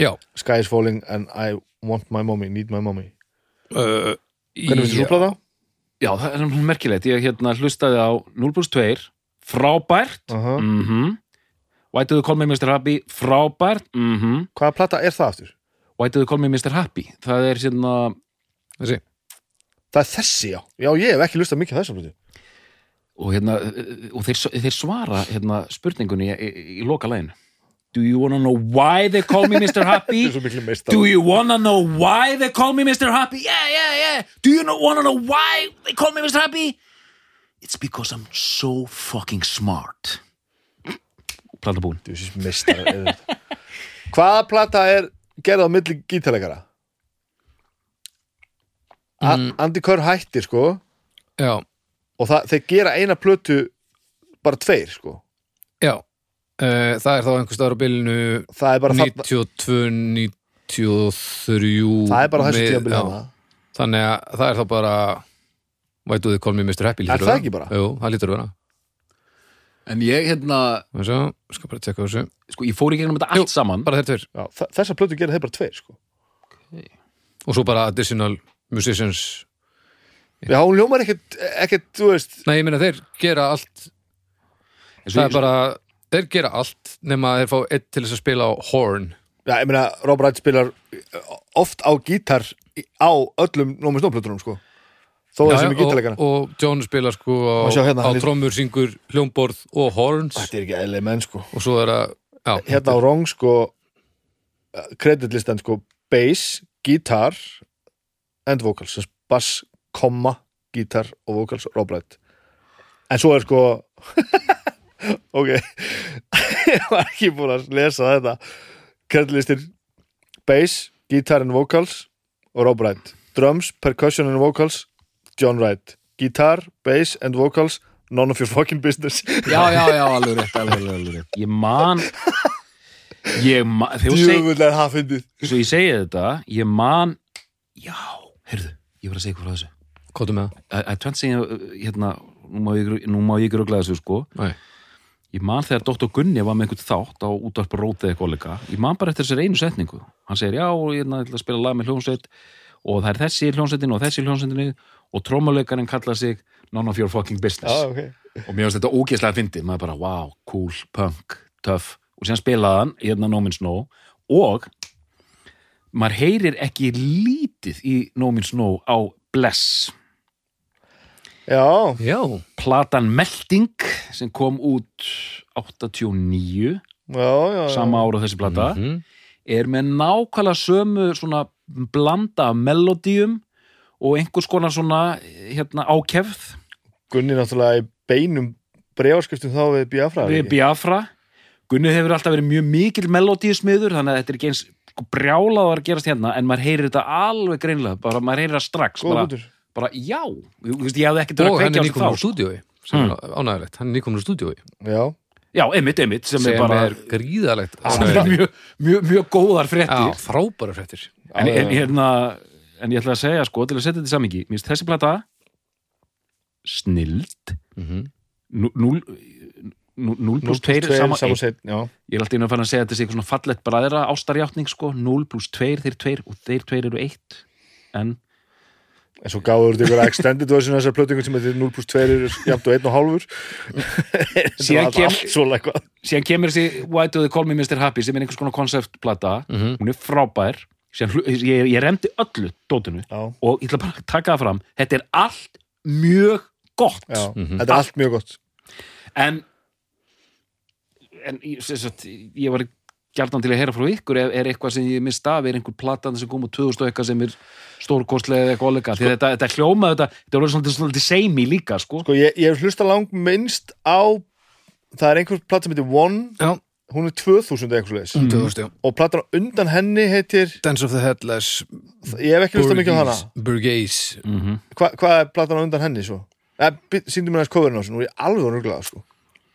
Já, Sky is falling and I want my mommy, need my mommy. Uh, hvernig finnst þú súplata? Já, það er merkilegt ég hérna hlustaði á 0 plus 2 frábært Uh -huh. mhm Why do you call me Mr. Happy? Frábært mhm hvaða plata er það aftur? Why do you call me Mr. Happy? Það er hérna þessi það er þessi já, já ég hef ekki lustað mikið á þessum og, hérna, og þeir, þeir svara hérna, spurningunni í, í, í loka læginu Do you wanna know why they call me Mr. Happy? Do you wanna know why they call me Mr. Happy? Yeah, yeah, yeah. Do you wanna know why they call me Mr. Happy? It's because I'm so fucking smart. Plata búin. meistar hvaða plata er gerð á milli gítalegara? Mm. Andy Kerr hættir sko já, og það, þeir gera eina plötu bara tveir sko já það er þá einhvers staðar á það er þarna 92, 93 það er bara þessi með- tíðanbili já. hana þannig að það er þá bara Why do they call me Mr. Happy Er að það ekki bara? Jú, það lítur að vera En ég, hérna, Svo, skal bara tjekka þessu sko, ég fór í gegnum þetta Jú. allt saman. bara þeir tveir Já, þa- þessa plötu gera þeir bara tveir sko og svo bara additional musicians já, hún ljómar ekkert, ekkert, þú veist nei, ég meina þeir gera allt það er bara, þeir gera allt nema að þeir fá eitt til þess að spila á horn. Já, ég meina, Rob Wright spilar oft á gítar á öllum nómi snóplötunum sko. Þó þessi já, með gítarleikana og, og John spilar sko á, hérna, á er- trommur, syngur, hljómborð og horns. Þetta er ekki eðlega menn sko. Og svo er að já, hérna á Rong sko kreditlistan sko bass, gítar and vocals sem bass, komma, gítar og vocals, Rob Wright. En svo er sko ok. Ég var ekki búin að lesa þetta. Kreditlistir bass, gítar and vocals og Rob Wright. Drums, percussion and vocals John Wright, gítar, bass and vocals none of your fucking business. Já, já, já, alveg rétt, alveg, alveg, alveg rétt. Ég man, ég man, það svo ég segi þetta, ég man, já, heyrðu, ég var að segja hvað frá þessu. kóttu með það. Að að tvennt segja hérna, nú má ég, nú má ég gröglega þessu sko. Nei. Ég man þegar Dr. Gunni var með einhvern þátt á útvarp eitthvað líka. Ég man bara eftir þessari einu setningu. Hann segir já, ég er að spila lag með hljónsveit og það er þessi í hljónsveitin og þessi í hljónsveitinni og trómuleikarinn kallar sig none of your fucking business. Já, ok. Og mér finnst þetta ógeðslega fyndið. Maður bara, wow, cool, punk, tough. Og síðan spilaði hann, hérna No Means No og maður heyrir ekki lítið í No Means No á Bless Já, Já, platan Melding sem kom út 89 já, já, já. sama ára þessi plata Mhm. er með nákvæmlega sömu svona blanda af melodíum og einhvers konar svona hérna ákefð. Gunni náttúrulega í beinum brefaskiptum þá við Biafra við Biafra. Gunni hefur alltaf verið mjög mikil melodíusmiður þannig að þetta er ekki eins brjálað að gerast hérna en maður heyrir þetta alveg greinlega bara maður heyrir það strax Góða bara, hútur bara já, þú veist ég hefði ekki til að og hann kveikja er á sig nýkomur þá úr sko. stúdíói sem er ánægilegt, hann er nýkomur úr stúdíói. Já, já, einmitt, einmitt sem, sem er bara er gríðalegt er mjög, mjög, mjög góðar Já, fréttir frábæra fréttir. En, Já, já, en, já. hérna, en ég ætla að segja sko til að setja þetta í samingi, mér finnst þessi plata snild. Mhm. Nú- núl nú- núl pluss 2 tveir, sama sama 1 set, já. ég er alltaf inn að fara að segja þetta sé eitthvað svona fallett bræðra ástarjátning sko, 0 pluss 2 þeir 2 og þeir 2 eru 1 en En svo gáður þetta ykkur extended version af þessar plötingu sem þetta er 0 plus 2 er jafnt og 1 og hálfur Síðan kem- síðan kemur þessi Why do they call me Mr. Happy sem er einhvers konar konceptplata Mhm. hún er frábær síðan, ég, ég remdi öllu dótinu Já, og ég ætla bara að taka það fram þetta er allt mjög gott já, Mhm. þetta er allt mjög gott en en ég, ég var gjarnan til að heyra frá ykkur. Er, er eitthvað sem ég mist af, er einhver platan sem kom úr 2000 og eitthvað sem er stórkostlega eða eitthvað áleika, því þetta, þetta hljóma þetta, þetta er svolítið, svolítið seimi líka sko. Sko, ég, ég hef hlusta lang minnst á það er einhver platt sem heitir One. Já, hún er 2000 eitthvað leis Mm. 2000, já. Og platan á undan henni heitir Dance of the Headless ég hef ekki hlusta mikið á hana. Burgess mm -hmm. Hva, hvað er platan á undan henni svo? Eh, sýndu mér næst coverin á þessu, nú er ég alveg nörglega sko.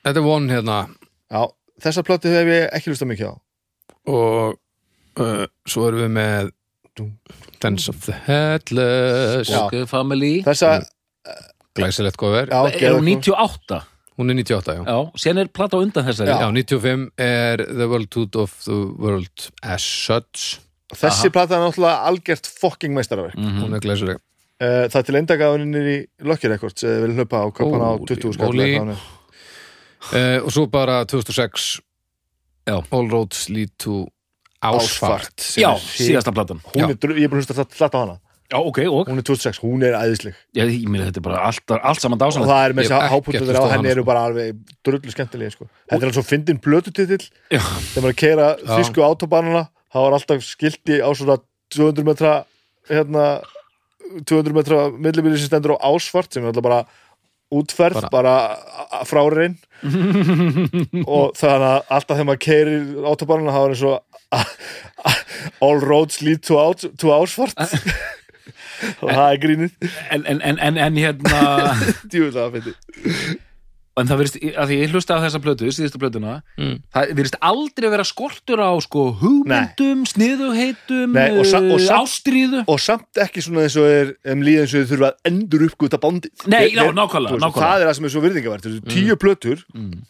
Þetta er one hérna. Já, þessa platu hef ég ekki hlusta mikið á og uh, svo erum við með Dance of the Headless. Ok, Family. Þessa, Glæsilegt cover. Já, er hún 98 Hún er 98, já. Já, sen er plata á undan þessari. Já, 95 er The World of the World as Such. Þessi plata er náttúrulega algjört fucking meistarverk Mhm. Hún er glæsileg. Uh, Það er til endagaðunir í Lucky Records eða vil hlaupa á köpana á Holy 20 skall uh, Og svo bara 2006 Já. All Roads Lead to Ásfart já er síðasta platan. Hún er, ég er búin að hlusta þetta á hana. Já, ok, og Hún er 2006, hún er æðisleg. Já, ég meina þetta er bara allt, allt saman og dásanlega það er með þess að hlustað á henni eru sko. bara alveg drullu skemmtilega sko. Þetta er alveg svo fyndin blötutitil Já, þegar maður er að keira Já. þýsku autobanana þá var alltaf skilti á svona 200 metra hérna 200 metra millibili sem stendur á ásvart sem er alltaf bara útferð, Bara- bara, frárein og þannig að alltaf þegar maður keirir autobanana þá er eins og all roads lead to, out, to ásvart. Og það er grínið. En, en, en, en, hérna djúvilega að fyndi en það verðist, að því ég hlusta á þessa plötu síðustu plötuna, Mm. það verðist aldrei vera skortur á sko hugmyndum sniðuheitum, Nei, og sa- og uh, samt- ástríðu og samt ekki svona eins og er um líða eins og þau þurfa að endur uppgöta bándið Nei, já, nákvæmlega, nákvæmlega. það er það sem er svo virðingavert þessu tíu plötur Mm.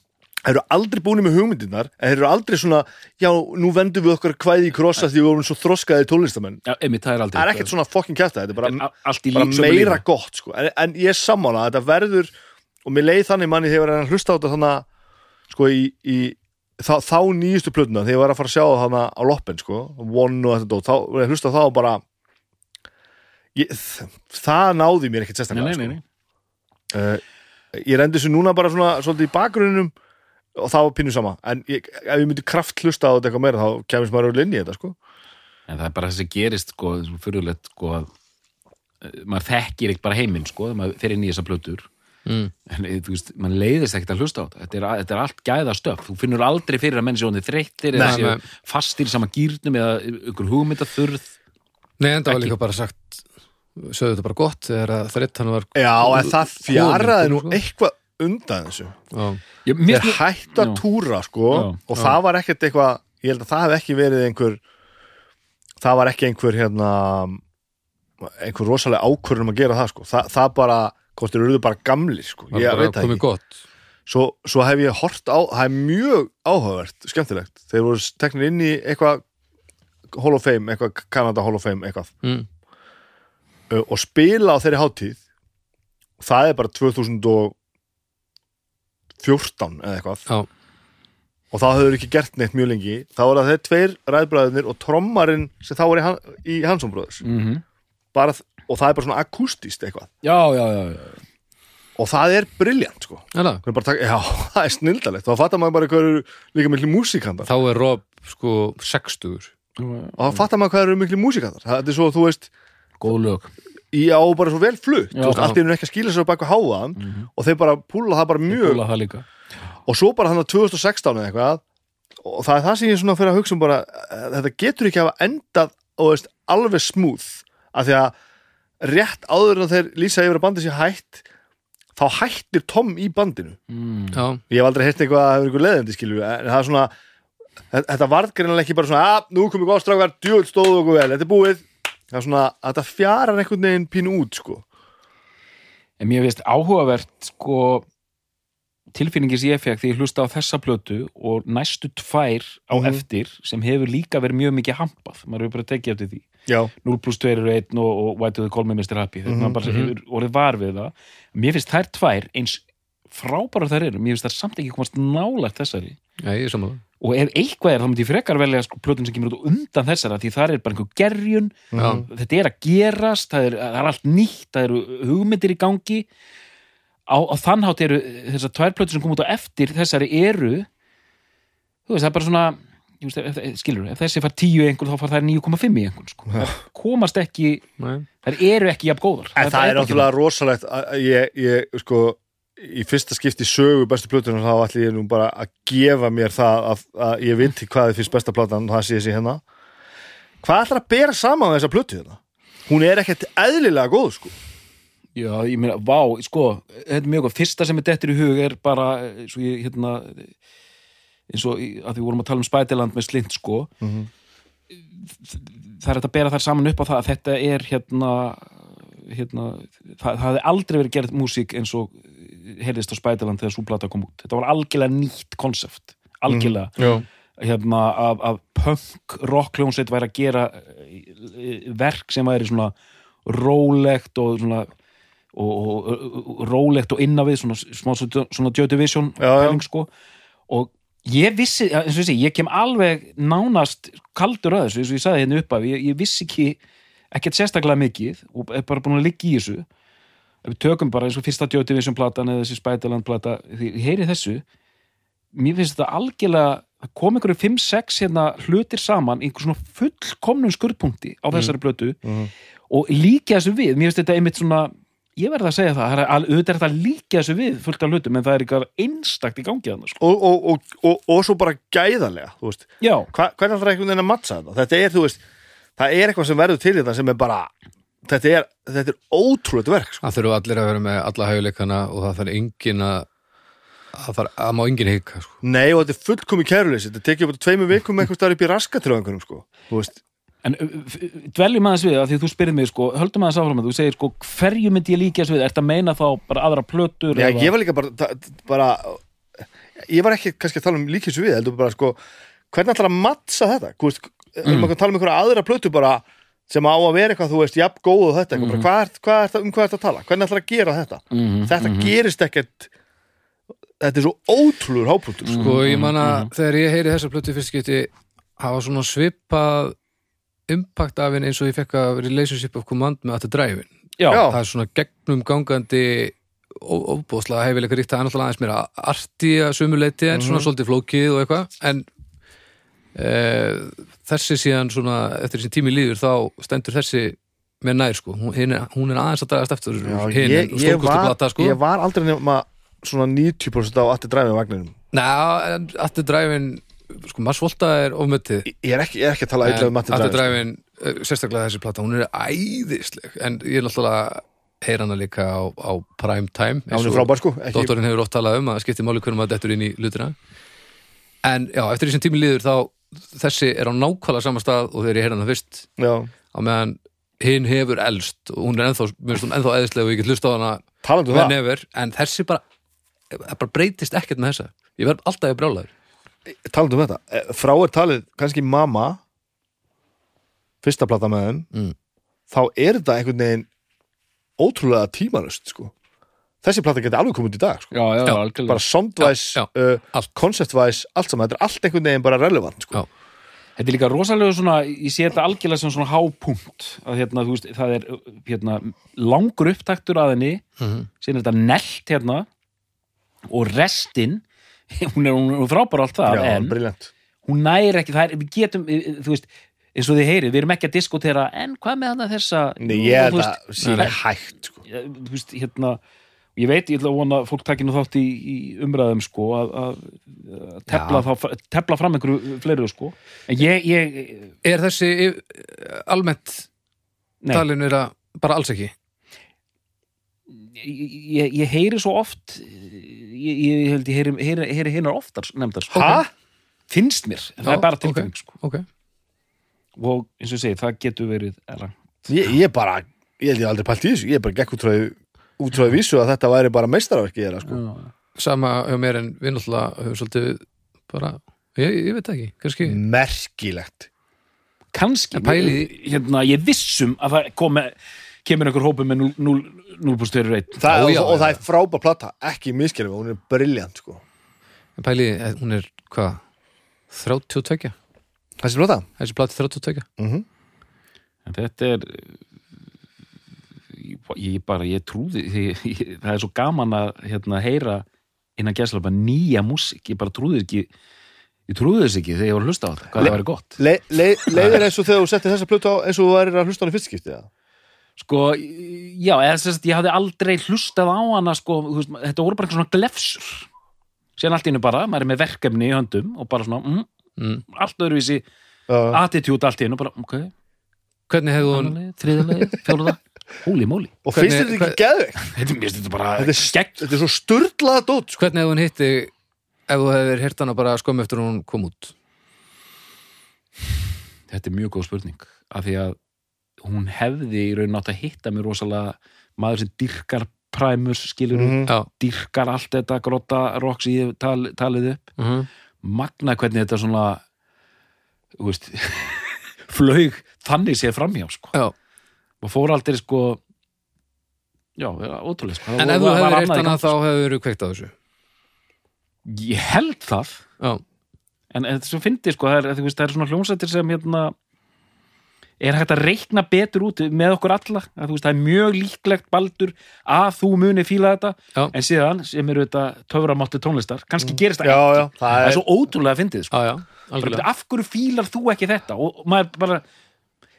þeir eru aldrei búin með hugmyndirnar en þeir eru aldrei svona, já, nú vendum við okkar kvæði í krossa því við vorum svo þroskaði tólistamenn já, einmitt, það er aldrei það er ekkert svona fokkin kæft þetta er bara, bara meira gott sko. en, en ég er sammála að þetta verður og mér leið þannig manni þegar ég var að hlusta á þetta þannig að, sko í, í þá, þá nýjustu plötuna þegar ég var að fara að sjá það þannig á loppen sko, one og þetta dót, þá var ég að hlusta á það og bara ég, það náði mér ekkert sérstaklega sko. uh, ég rendi þessu núna bara svona svolítið í bakgrunnum og það var pínu sama. En ég, ef ég myndi kraft hlusta á þetta eitthvað meira þá kemist maður öll inn í þetta sko. En það er bara þessi gerist sko, fyrirlegt sko að eh, maður þekkir ekki bara heiminn sko, þegar maður fer inn í þessa plötur mm. en eh, þú veist, mann leiðist ekkert að hlusta á þetta. Þetta er, þetta er allt gæða stöf þú finnur aldrei fyrir að menn séu honið þreyttir eða séu fastir í sama gýrnum eða ykkur hugmyndaþurð Nei, en það var líka bara sagt sögðu þetta bara gott þegar að þreytt hann var Já, en það fjaraði nú eitthvað undan þessu? Já, ég, mér, þeir hættu að Já. túra sko Já. og það var ekkert eitthvað ég held að það hef ekki verið einhver það var ekki einhver hérna einhver rosalega ákvörðum að gera það sko. Það, það bara, hvort þeir eru bara gamlir sko. Það ég var veit bara það ekki. gott. Svo, svo hef ég hort á það er mjög áhugavert, skemmtilegt. Þeir voru teknir inn í eitthvað Hall of Fame, eitthvað Canada Hall of Fame eitthvað. Mm. uh, og spila á þeirri hátíð það er bara 2014 eða eitthvað. Já, og þá höfður ekki gert neitt mjög lengi. Þá var það þeir tveir ræðbræðinir og trommarinn sem þá var í, Han- í Hansson Brothers. Mm bara, og það er bara svona akústist eitthvað. Já, já, já, já. og það er briljant sko. Er það? Hvernig bara taka, já, það er snildalegt. Þá fattar maður bara hvað eru líka miklu músíkandar Þá er Rob sko 60 og þá fattar maður hvað eru miklu músíkandar það er svo, þú veist, Góð lög. Í á bara svo vel flutt. Já. þú veist, allt í einu ekki að skýla sér baka háðan og þeir bara púla það bara mjög. Góla það líka. Og svo bara hann á 2016 eða eitthvað og það er það sem ég svona fyrir að hugsa um bara eh, þetta getur ekki hafa endað og veist, alveg smúð af því að rétt áður en þeir lýsa yfir að bandið sé hætt þá hættir Tom í bandinu. Mm. Já, ég hef aldrei heyrt eitthvað að það hefur eitthvað leðandi skilju en það er svona þe- þetta varð greinilega ekki bara svona að nú komum við góðstrákar, djúvel stóðu okkur vel þetta er búið. Það er svona að þetta fjarar einhvern veginn pínu út sko. En mér finnst áhugavert sko tilfinningi sem ég fekk því ég hlusta á þessa plötu og næstu tvær á Mhm. eftir sem hefur líka verið mjög mikið hampað. Maður hefur bara tekið eftir því. Já, 0 plus 2 eru 1 og, og White to the Call Me Mr. Happy? Þetta Mhm, maður bara hefur orðið var við það. Mér finnst þær tvær eins frábærar þær eru, mér finnst þær samt ekki komast nálægt þessari. Saman og ef eitthvað er þá myndi ég frekar velja sko, plötun sem kemur út undan þessara því það er bara einhver gerjun. Já, þetta er að gerast, það er, það er allt nýtt það eru hugmyndir í gangi á, á þannhátt eru þessar tvær plötur sem kom út á eftir þessari eru þú veist, það er bara svona veist, ef, skilur, ef þessi far 10 í einhvern þá far það 9,5 í einhvern sko. það komast ekki, nei. það eru ekki jafn góðar. En það er bara ekki náttúrulega rosalegt ég, ég sko í fyrsta skipti sögu bestu plötunum þá ætli ég nú bara að gefa mér það að, að ég viti hvað er fyrst besta platan það sé ég sé hérna. Hvað ætlar að bera saman þessa plötu hérna? Hún er ekkert eðlilega góð sko Já, ég meina, vá, sko, þetta er mjög góð. Fyrsta sem er dettur í hug er bara, svo ég, hérna, eins og að við vorum að tala um Spætiland með slint, sko. Mhm. Það er hægt að bera þar saman upp á það að þetta er, hérna, hérna, það, það hefði aldrei verið gerð músík eins og heyrðist á Spætiland þegar svo plata kom út. Þetta var algjörlega nýtt konsept, algjörlega. Já, Hérna, að, að punk rockljónsveit væri að gera eh, verk sem væri svona rólegt og svona og, og, rólegt og inna við svona, svona, svona Joy Division pæling, sko. og ég vissi, eins og segi, ég kem alveg nánast kaldur að þessu eins og ég sagði hérna upp af, ég, ég vissi ekki ekkert sérstaklega mikið og er bara búin að liggja í þessu. Ef við tökum bara eins og fyrsta Joy Division platan eða þessi Spiderland plata, því ég heyri þessu mér finnst þetta algjörlega kom einhverju 5-6 hérna hlutir saman í einhver svona fullkomnum skurðpunkti á þessari blötu Mhm. og líka þessu við, mér finnst þetta einmitt svona ég verð að segja það, það er auðvitað er þetta líka þessu við fullt af hlutum, en það er eitthvað einstakt í gangi þannig, sko. og, og, og, og, og svo bara Hva, hvernig ætlar einhvern veginn að mattsa þetta þetta er, þú veist, það er eitthvað sem verður til þetta sem er bara þetta er, þetta er ótrúlega verk sko. það þurfa allir að vera með alla hæguleikana og það þarf engin að það þarf, að má engin hika sko. nei og þetta er fullkomi kæruleysi þetta tekið upp á tveimur vikum eitthvað staðar upp í raskatröð en dveljum aðeins við að því þú spyrir mig, sko, höldum aðeins áfram að þú segir, sko, hverju myndi ég líka þessu við, ertu að meina þá bara aðra plötur Já, ég var líka bara, bara ég var ekki kannski að tala um líkis við heldur bara sko, hvernig ætlar að mattsa þetta? Þú veist, mm. maður kan tala um einhverja aðra plötu bara sem á að vera eitthvað, þú veist, jafn góð og þetta, mm. bara, hvað er, hvað er, um hvað er að tala? Hvernig ætlar að gera þetta? Mhm, þetta gerist ekkert þetta er svo ótrúlur hápunktur sko. sko ég man að þegar ég heyri þessa plötu fyrst geti hafa svona svipað impact af henni eins og ég fekk að relationship of command með Já, Já. það er svona gegnum gangandi óbúðslega hefileika ríkt það er náttúrulega aðeins meira arti að sumuleiti en svona svolítið flókið og eitthvað. En e, þessi síðan svona eftir þessi tími líður þá stendur þessi með nær sko, hún, er, hún er aðeins að dragast eftir Já, hinn ég, en ég, stórkostu var, plata sko. ég var aldrei nema svona 90% á aftur dræfið vagninum. Nei, en Atti Dræfin sko, Mars Volta er ofmöttið ég ég er ekki að tala eitthvað um aftur Atti dræfið Dræfin, eh, sérstaklega þessi plata hún er æðisleg, en ég er náttúrulega heyra hana líka á, á prime time hún er frábær sko ekki, Dóttorinn hefur oft talað um að það skiptir máli hvernig maður dettur inn í hlutina. En já, eftir því sem tími líður þá þessi er á nákvæmlega sama stað og þegar ég heyra hana fyrst já, á meðan hinn hefur elst. Og hún er ennþá, ennþá eðislega og ég get hlusta á hana um en þessi bara bara breytist ekkert með þessa. Ég verð alltaf í brjálæður talandi um þetta, eh, frá er talið kannski mamma fyrsta plata með þeim Mm. þá er þetta einhvern veginn ótrúlega tímalust sko. þessi plata geti alveg komið út í dag sko. já, já, Já, bara soundvæs, Já, uh, allt. saman, þetta er allt einhvern veginn bara relevant sko. Þetta er líka rosalega svona, ég sé þetta algjörlega sem svona hápunkt að hérna, þú veist, það er hérna, langur upptaktur að henni Mhm. síðan er þetta nelt hérna og restin hún er, er frábæra allt það Já, en briljant hún næri ekki, það er, við getum þú veist, eins og þið heyrið, við erum ekki að diskotera en hvað með hana þessa Nei, ég að veist, sína nei. hægt sko. þú veist, hérna ég veit, ég ætla að vona að fólk takir nú þátt í, í umræðum sko að, að, að tepla, þá, tepla fram einhverju fleiru sko en ég, ég Er þessi yf- almennt nei, talin vera bara alls ekki? ég, ég, ég heyri svo oft ég, ég held ég heyri, heyri, heyri hinnar oftar nefndar sko. Hæ? finnst mér, það Já, er bara ok. tilfinning sko. Ok. og eins og ég segi, það getur verið ég, ég bara, ég held ég aldrei pælt í þessu ég bara gekk útráði vísu að þetta væri bara meistarverki sko. Sama hjá mér en við náttúrulega höfum svolítið bara, ég, ég veit það ekki, kannski merkilegt kannski, En hérna, ég vissum að það komi, kemur einhver hópi með 0.21 það, Já, já, og, og já. það er frábær plata, ekki miskerfi hún er briljant sko. En pæli, eh, hún er hvað? 32? þessi plata Þessi plati 32? mm En þetta er ég, ég bara, ég trúði ég, ég, það er svo gaman að hérna, heyra innan bara nýja músík ég bara trúði ekki ég trúði þess ekki þegar ég var að hlusta á þetta hvað Le- það væri gott Le, le, leiðir eins og þegar þú settir þessa plötu á eins og þú værir að hlusta á hann í fyrst skipti eða? Sko, já, eða þess að ég hafði aldrei hlustað á hana sko, þú veist, þetta voru bara einhver svona glefsur síðan allt innu bara, maður er með verkefni í höndum og bara svona, mm, Mm. allt öðruvísi Já. attitude allt innu, bara, ok Hvernig hefði hún, þriðalegi, fjóruða Hóli móli, og finnst þetta ekki geðveikt þetta er þetta bara þetta er, er svo sturlaða dót sko. hvernig hefði hún hitti ef þú hefðir hirt hana bara skömmu eftir hún kom út? Þetta er mjög góð spurning af því að hún hefði í raun átt að hitta mér rosalega maður sem dyrkar Primus skilur Mhm. Já. dyrkar allt þetta grotta rock sem ég tal, talið upp Mm -hmm. magna hvernig þetta svona þú veist flög þannig séð framhjá sko. Og fór aldrei sko já, ótrúlega sko. En ef þú var hefðir annað þá hefur þú kveikt á þessu. sko. ég held það Já. en, en þessu fyndi sko, það er, það er svona hljómsættir sem hérna er hægt að reikna betur út með okkur alla, að veist, það er mjög líklegt baldur að þú muni fíla þetta. Já. en síðan, sem eru þetta töframátti tónlistar, kannski gerist það já, ekki. já, það það er er svo ótrúlega fyndið, sko. Af hverju fílar þú ekki þetta? Og maður bara,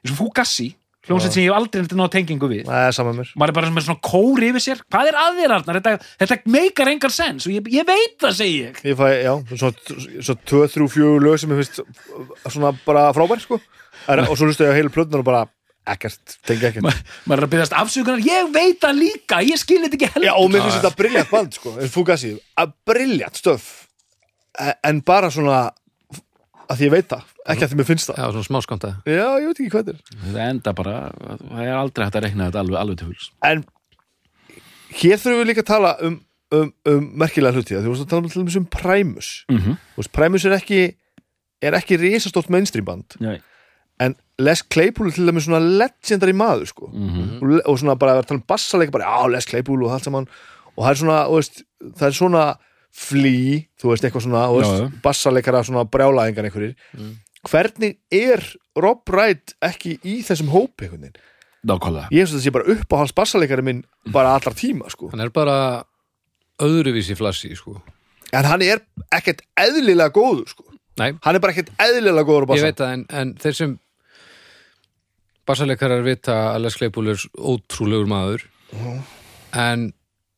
eins og Fugassi hljómsætt sem ég hef aldrei náða tengingu við. Er mér. Maður er bara með svona kóri yfir sér. Hvað er að þér Arnar, þetta, þetta meikar engan sens og ég, ég veit það, segi ég. Ég fæ, já, svona 2-3-4 lög sem ég finnst svona bara frábær sko. Og svo hlustu ég á heilu plötunar og bara ekkert, tengi ekkert maður er að byrjast afsökunar, ég veit það líka ég skil þetta ekki heldur Já, og mér finnst þetta briljant band, sko, að briljant stöf, E- en bara svona, að því ég veit það, ekki að því mér finnst það. Já, svona smáskamta. Já, ég veit ekki hvað þetta er. þetta enda bara, það er aldrei hægt að reikna þetta alveg, alveg til huls En hér þurfum við líka að tala um, um, um merkilega hluti, þú veist að tala um, til dæmis um Primus. mm -hmm. Þú veist, Primus er ekki, er ekki risastórt mainstream band, Nei. En Les Claypool er til dæmis svona legendary maður, sko. Mm og, og svona bara að tala um bassaleika bara, já, Les Claypool og allt saman og það er svona, þú veist, það er svona flý, þú veist, eitthvað svona þú Já, veist, já. bassaleikara, svona brjálæðingar einhverjir, hvernig er Rob Wright ekki í þessum hóp einhvern veginn? nákvæmlega Ég finnst að það sé bara upp á hans bassaleikari minn bara allar tíma, sko. Hann er bara öðruvísi flassi, sko. En hann er ekkert eðlilega góður, sko. Nei, Hann er bara ekkert eðlilega góður á ég bassa. veit það, en, en þeir sem bassaleikarar vita að Les Claypool er ótrúlegur maður en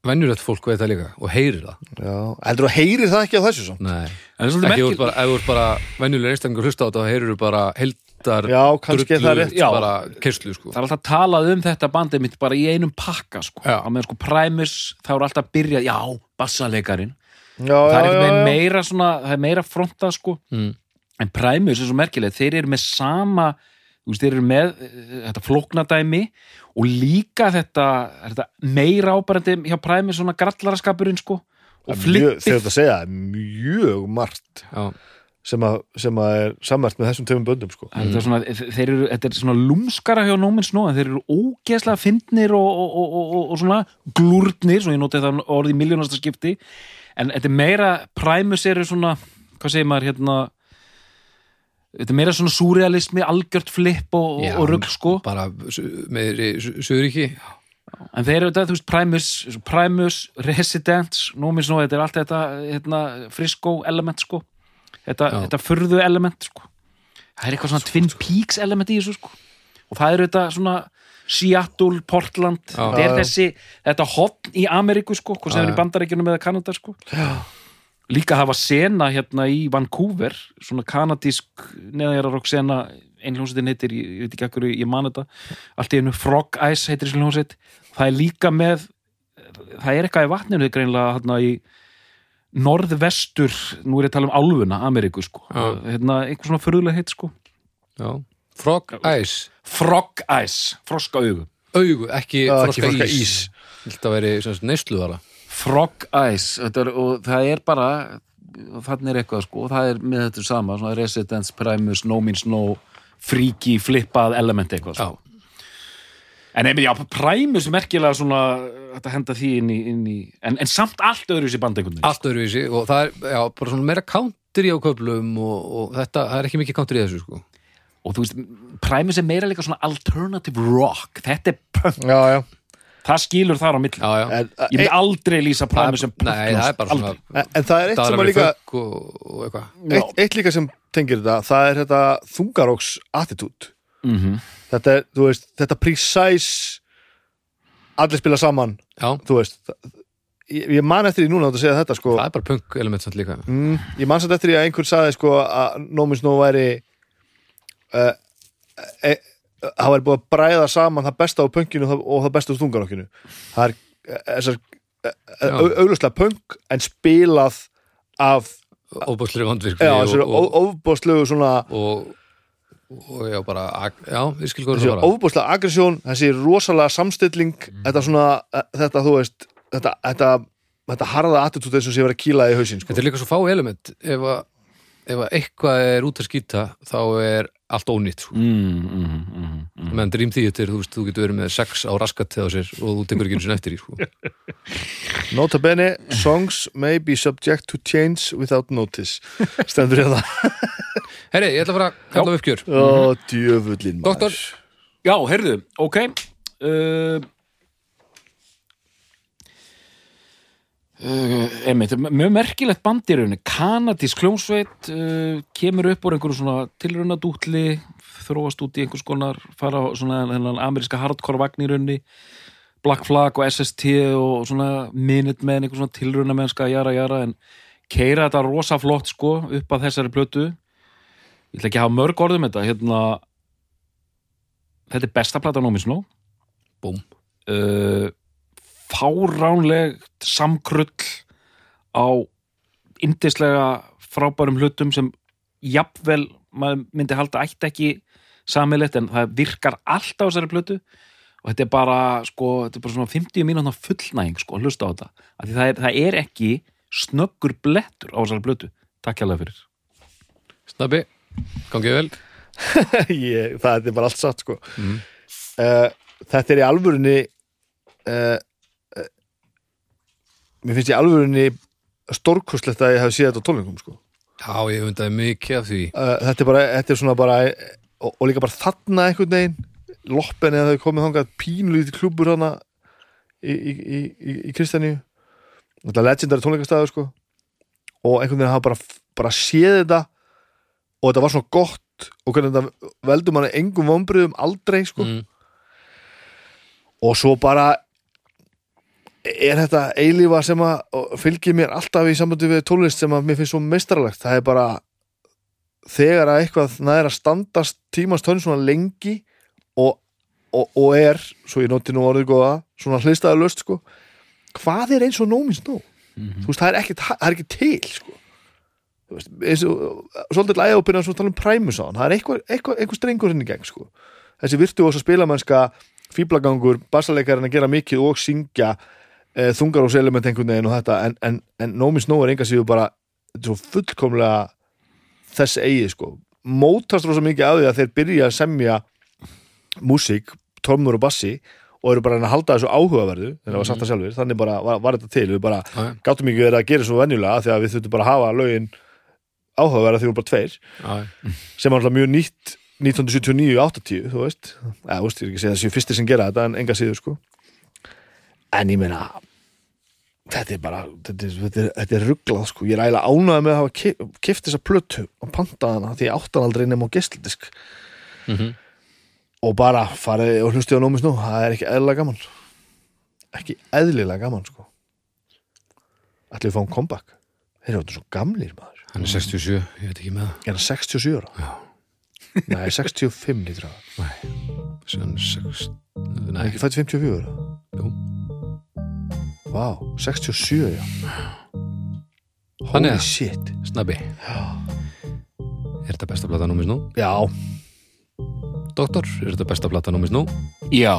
venjulegt fólk veit það líka og heyrir það. Já, heldur þú heyrir það ekki á þessu samt? Nei. en það er svolítið Ekki, ef þú ert merkil bara, þú ert bara venjulegur einstaklingur hlusta á þetta þá heyrir þú bara heldar Já, kannski er það rétt. Já. bara kerslu, sko. það er alltaf talað um þetta bandið mitt bara í einum pakka sko. Já. á meðan sko Primus, þá er alltaf byrjað já, bassaleikarin Já, það já, er meira svona, það er meira fronta sko Mm. en Primus er svo merkileg, þeir eru með sama þú veist, þeir eru með eh, þetta flóknadæmi og líka þetta, er þetta meira ábærandi hjá Primus svona grallaraskapurinn sko. Og mjög, flippið þegar þetta segja, mjög margt já, sem að, sem að er sammert með þessum tveimum böndum sko. Þetta er svona, þeir eru, þetta er svona lúmskara hjá Nóminn Snó en þeir eru ógeðslega fyndnir og, og, og, og, og svona glúrnir, svo ég noti það orðið í miljónasta skipti. En þetta er meira Primus eru svona, hvað segir maður hérna þetta er meira svona súrealismi, algjört flipp og, Já, og rugl sko bara meðri Suðuríki en þeir eru þetta, þú veist, Primus Primus, Residence, Nóminn Snó þetta er allt þetta, hérna, Frisco element sko, þetta, Já. þetta furðu element sko það er eitthvað svona Twin Peaks element í þessu sko og það eru þetta svona Seattle, Portland Já. þetta er Já. þessi, þetta hotn í Ameríku sko, sem Já, er í já. Bandaríkjunum eða Kanada sko líka hafa sena hérna í Vancouver svona kanadísk neðanjara rock sena ein hljómsveitin heitir, ég, ég veit ekki akkur ég man þetta, allt í einu Frog Ice heitir þessi hljómsveit, það er líka með það er eitthvað í vatninu greinlega hérna í norðvestur, nú er ég að tala um álfuna Ameríku sko, Já. hérna eitthvað svona förðulega heit sko, já. Frog Ice. Frog Ice froska augu, augu, ekki Já, ekki froska ís, ís. Þetta veri neysluðara Frog Ice þetta er, og það er bara og þannig er eitthvað sko, og það er með þetta sama, svona Residence, Primus, No Means No fríki, flippað element eitthvað sko. En einmitt, já, Primus er merkilega svona þetta henda því inn í, inn í en, en samt allt öðru sér band einhvern veginn allt öðruvísi og það er já, bara svona meira country á köflum og, og þetta, það er ekki mikið country í þessu sko. og þú veist, Primus er meira líka svona alternative rock, þetta er punk já, já. Það skilur þar á milli. Já, já. En, ég myndi aldrei lýsa Primus sem punk Nei, það er bara svona en, en það er eitt sem að líka og, og eitt, eitt líka sem tengir þetta það er þetta þungaróks attitút. Mm -hmm. þetta er, þetta precise allir spila saman veist það, ég, ég man eftir því núna að segja þetta sko. Það er bara punk element samt líka. Mm, ég man satt eftir því að einhver saði sko að Nómins Nó væri uh, e, það væri búið að bræða saman það besta á punkinu og það, besta á þungarokkinu það er eh, þessar Já. auglustlega punk en spilað af þessari og, ofbóðslegu svona og, og já, bara já, við skil góður þessi það bara ofbúðslega aggresjón þessi rosalega samstilling þetta svona, eh, þetta þú veist þetta, þetta, þetta harða attitút eins og sé verið að kýla í hausinn sko. Þetta er líka svo fá element ef að, ef að eitthvað er út að skýta þá er allt ónýtt sko. mm, mm, mm, mm, menn Dream Theater, þú veist, þú getur verið með sex á raskat þegar sér og þú tekur ekki eins og eftir í sko. Nota bene, songs may be subject to change without notice. Stendur ég það Herri, ég ætla að fara að kalla upp uppgjör. Ó, djöfullin maður. Doktor. Já, heyrðu, ok. Uh, einmitt, mjög merkilegt band í rauninni. Kanadísk kljómsveit uh, kemur upp úr einhverju svona tilraunadútli þróast út í einhvers konar fara á svona þennan ameríska hardcore vagn í rauninni. Black Flag og SST og svona Minutemen, einhver svona tilraunamennska jara jara en keira þetta rosa flott sko upp að þessari plötu. Ég ætla ekki að hafa mörg orðum þetta. Hérna þetta er besta plata Nómi Snó Búm. uh, fáránlegt samkrull á indislega frábærum hlutum sem jafnvel maður myndi halda ætti ekki samilegt en það virkar allt á þessari plötu. Og þetta er bara sko, þetta er bara svona 50 mínúna fullnæging sko, hlusta á þetta. Af því það er, það er ekki snöggur blettur á þessari plötu. Takk hjá fyrir. Snabbi, gangið vel. Ég, það er bara allt satt sko. Mhm. uh, þetta er í alvörunni uh, mér finnst í alvörunni stórkostlegt að ég hef séð þetta á tólningum sko. Já, ég hundaði mikið af því uh, þetta er bara, þetta er svona bara og, og líka bara þarna einhvern veginn loppen eða þau komið þangað pínlítið klúbur hana í, í, í, í, í Kristjaníu þetta legendary tónleikastæður sko og einhvern veginn hafa bara, bara séð þetta og þetta var svona gott og hvernig þetta veldur manni engum vombriðum aldrei sko mm. og svo bara er þetta eilífa sem að fylgir mér alltaf í sambandi við tónlist sem að mér finnst svo meistaralegt? Það er bara þegar að eitthvað næður að standast tímans tönn svona lengi og, og, og er svo ég noti nú orðið góða svona hlistaði löst sko. Hvað er eins og nómins nú þú veist það er ekki, það er ekki til sko. Þú veist, eins og svolítið lægjópina svo tala um Primus á hann. Það er eitthvað, eitthvað, eitthvað strengur henni gegn sko. Þessi virtuósa spilamennska fýblagangur, bassalekarinn að gera mikið og syngja e, þungar og element einhvern veginn og þetta en, en, en Nómi Snó er enga síðu bara er fullkomlega þess eigi sko. Mótast rosa mikið af því að þeir byrja að semja músík, tómur og bassi og eru bara að að halda þessu áhugaverðu þegar það var sagt það sjálfur, þannig bara var, var þetta til. Við bara já. gáttum ekki verið að gera svo venjulega því að við þurftum bara að hafa lögin áhugaverða því við vorum bara tveir Já, sem var alltaf mjög nýtt 1979-80, þú veist. Eða, þú veist, ég er ekki að segja þessi fyrsti sem gera þetta en enga síður, sko. En ég meina þetta er bara, þetta er, þetta er, er rugglað, sko, ég er ægilega ánægð með að hafa ki- kift þessa plötu og pantað hana því ég áttan aldrei nema á geisladisk. Mhm. og bara farið og hlustið á nómis nú, það er ekki eðlilega gaman. Ekki eðlilega gaman, sko. Ætlum við fáum comeback? Þeir eru þetta svo gamlir, maður. Hann er 67, ég veit ekki með það. Er hann 67 ára? Já. Nei, 65 lítur að Svo hann er 6 Nei, Nei, ekki fætt 54 Jú. Vá, 67 já Þannig Holy að- shit snabbi Er þetta besta plata númis nú? Já, Doktor, er þetta besta plata númis nú? Já,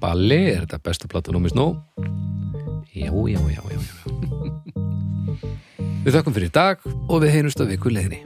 Balli, er þetta besta plata númis nú? Já, já, já, já, já. Við þakkum fyrir í dag og við heyrumst að viku leiðinni.